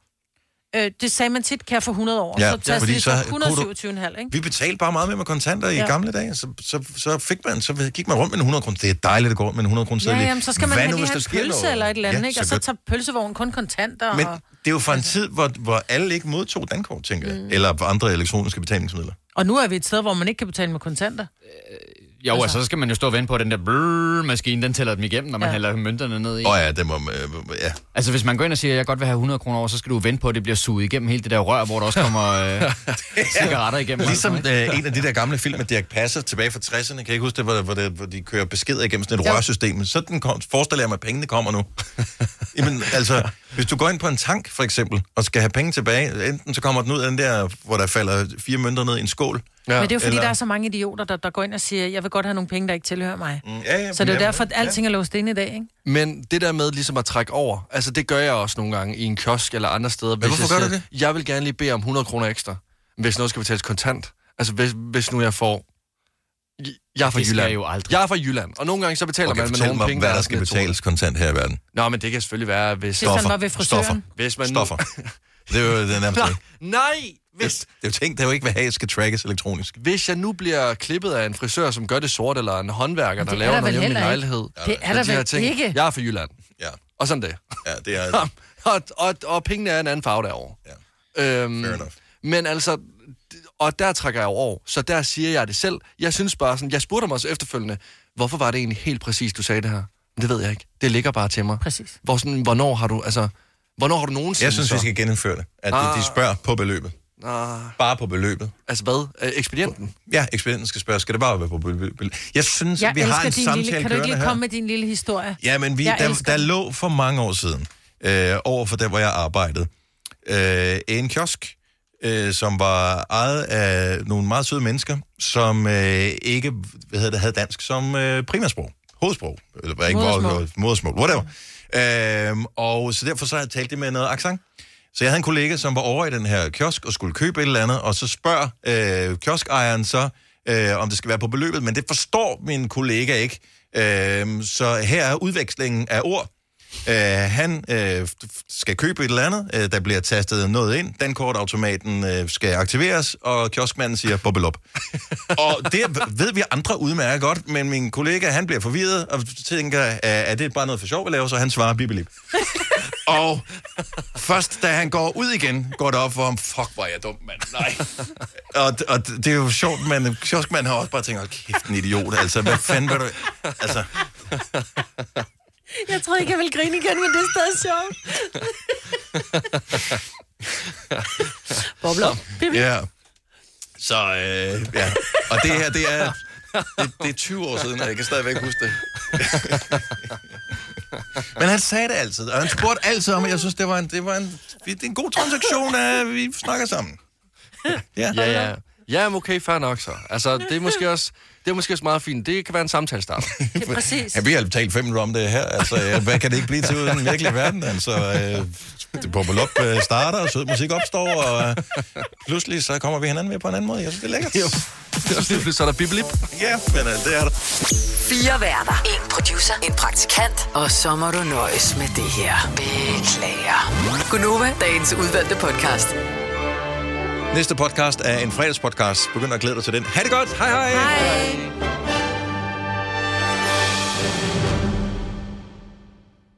Øh, det sagde man tit, kan jeg få 100 over? Ja, så tager fordi så så kunne du- 127,5, ikke? Vi betalte bare meget mere med kontanter i Ja. gamle dage, så, så, så, fik man, så gik man rundt med en 100 kroner. Det er dejligt at gå rundt med en 100 kroner Ja, jamen, så skal man have lige have en pølse eller et eller andet, ja, ikke? Og så tager pølsevognen kun kontanter. Men og... det er jo fra en tid, hvor, hvor alle ikke modtog dankort, tænker jeg. Mm. Eller andre elektroniske betalingsmidler. og nu er vi et sted, hvor man ikke kan betale med kontanter. Jo, altså. altså, så skal man jo stå og vente på, at den der brrr maskine, den tæller dem igennem, når man Ja. ja. hælder mønterne ned i. Åh oh, ja, det må øh, Ja. Altså, hvis man går ind og siger, at jeg godt vil have 100 kroner over, så skal du vente på, at det bliver suget igennem hele det der rør, hvor der også kommer øh, cigaretter igennem. Ligesom øh, en af de der gamle film med Dirk Passer tilbage fra 60'erne, kan jeg ikke huske det, hvor, hvor, det, hvor de kører beskeder igennem sådan et Jo. rørsystem. Sådan kom, forestiller jeg mig, at pengene kommer nu. Jamen, altså, hvis du går ind på en tank, for eksempel, og skal have penge tilbage, enten så kommer den ud af den der, hvor der falder fire mønter ned i en skål. Ja. Men det er jo fordi, eller, der er så mange idioter, der, der går ind og siger, jeg vil godt have nogle penge, der ikke tilhører mig. Mm, ja, ja, så det er jo ja, derfor, at alting er låst inde i dag, ikke? Men det der med ligesom at trække over, altså det gør jeg også nogle gange i en kiosk eller andre steder. hvis hvorfor jeg gør du siger, Jeg vil gerne lige bede om 100 kroner ekstra, hvis noget skal betales kontant. Altså hvis, hvis nu jeg får... Jeg er fra Det Jylland. jeg jo aldrig. Jeg er fra Jylland, og nogle gange så betaler Okay, man med nogle mig, penge, hvad der er skal betales kontant her i verden. Nå, men det kan selvfølgelig være, hvis... Hvis han var ved frisøren. Stoffer. Hvis man nu- Stoffer. Det er jo det nærmest ikke. Nej! Hvis, Det er jo ting, der jo ikke vil have, skal trackes elektronisk. hvis jeg nu bliver klippet af en frisør, som gør det sort, eller en håndværker, der det er laver der noget hjemme i min lejlighed. Det er der de vel ting, ikke. Jeg er fra Jylland. Ja. Og sådan det. Ja, det er... og, og, og pengene er en anden farve derovre. Ja. Øhm, Fair enough. Men altså, og der trækker jeg over, så der siger jeg det selv. Jeg synes bare sådan, jeg spurgte mig også efterfølgende, hvorfor var det egentlig helt præcis, du sagde det her? Men det ved jeg ikke. Det ligger bare til mig. Præcis. Hvor sådan, hvornår har du, altså, hvornår har du nogensinde Jeg synes, så? vi skal genindføre det. At de, de Ah. spørger på beløbet. Ah, Bare på beløbet. altså hvad? Øh, Ekspedienten? Ja, ekspedienten skal spørge, skal det bare være på beløbet? Jeg synes, Jeg vi har en samtale lille... Kan du ikke lige her. komme med din lille historie? Ja, men vi, Jeg der, elsker der lå for mange år siden, øh, over for der, hvor jeg arbejdede, øh, en kiosk, øh, som var ejet af nogle meget søde mennesker, som øh, ikke hvad hedder det, havde dansk som øh, primærsprog, hovedsprog, eller hvad ikke Modersmål. modersmål, whatever. Øh, og så derfor så har jeg talt det med noget accent. Så jeg havde en kollega, som var over i den her kiosk og skulle købe et eller andet, og så spørger øh, kioskejeren så, øh, om det skal være på beløbet, men det forstår min kollega ikke. Øh, så her er udvekslingen af ord. Øh, han øh, skal købe et eller andet, øh, der bliver tastet noget ind, dankortautomaten øh, skal aktiveres, og kioskmanden siger bobbelop. og det ved vi andre udmærket godt, men min kollega, han bliver forvirret, og tænker, er, er det bare noget for sjov, vi laver, så han svarer bibilip. og først da han går ud igen, går det op for ham, fuck, hvor er jeg dum, mand. Nej. og, og det er jo sjovt, men kioskmanden har også bare tænkt, "Hold kæft, en idiot, altså, hvad fanden vil du... Altså, Jeg tror ikke, jeg vil grine igen, men det er stadig sjovt. Bobler. Ja. Så, øh, ja. Og det her, det er, det, det er 20 år siden, og jeg kan stadigvæk huske det. Men han sagde det altid, og han spurgte altid om, at jeg synes, det var en, det var en, det er en god transaktion, at vi snakker sammen. Ja, Ja, ja. Ja, okay, fair nok så. Altså, det er måske også, det er måske også meget fint. Det kan være en samtale starter. Det er præcis. Ja, vi har talt fem minutter om det her. Altså, hvad kan det ikke blive til uden den virkelige verden? Altså, øh, det popper op øh, starter, og sød musik opstår, og øh, pludselig så kommer vi hinanden med på en anden måde. Jeg synes, det er lækkert. Jo. Så er der biblip. Ja, men øh, det er der. Fire værter. En producer. En praktikant. Og så må du nøjes med det her. Beklager. Gunova, dagens udvalgte podcast. Næste podcast er en fredagspodcast. Begynd at glæde dig til den. Ha' det godt. Hej hej. Hej.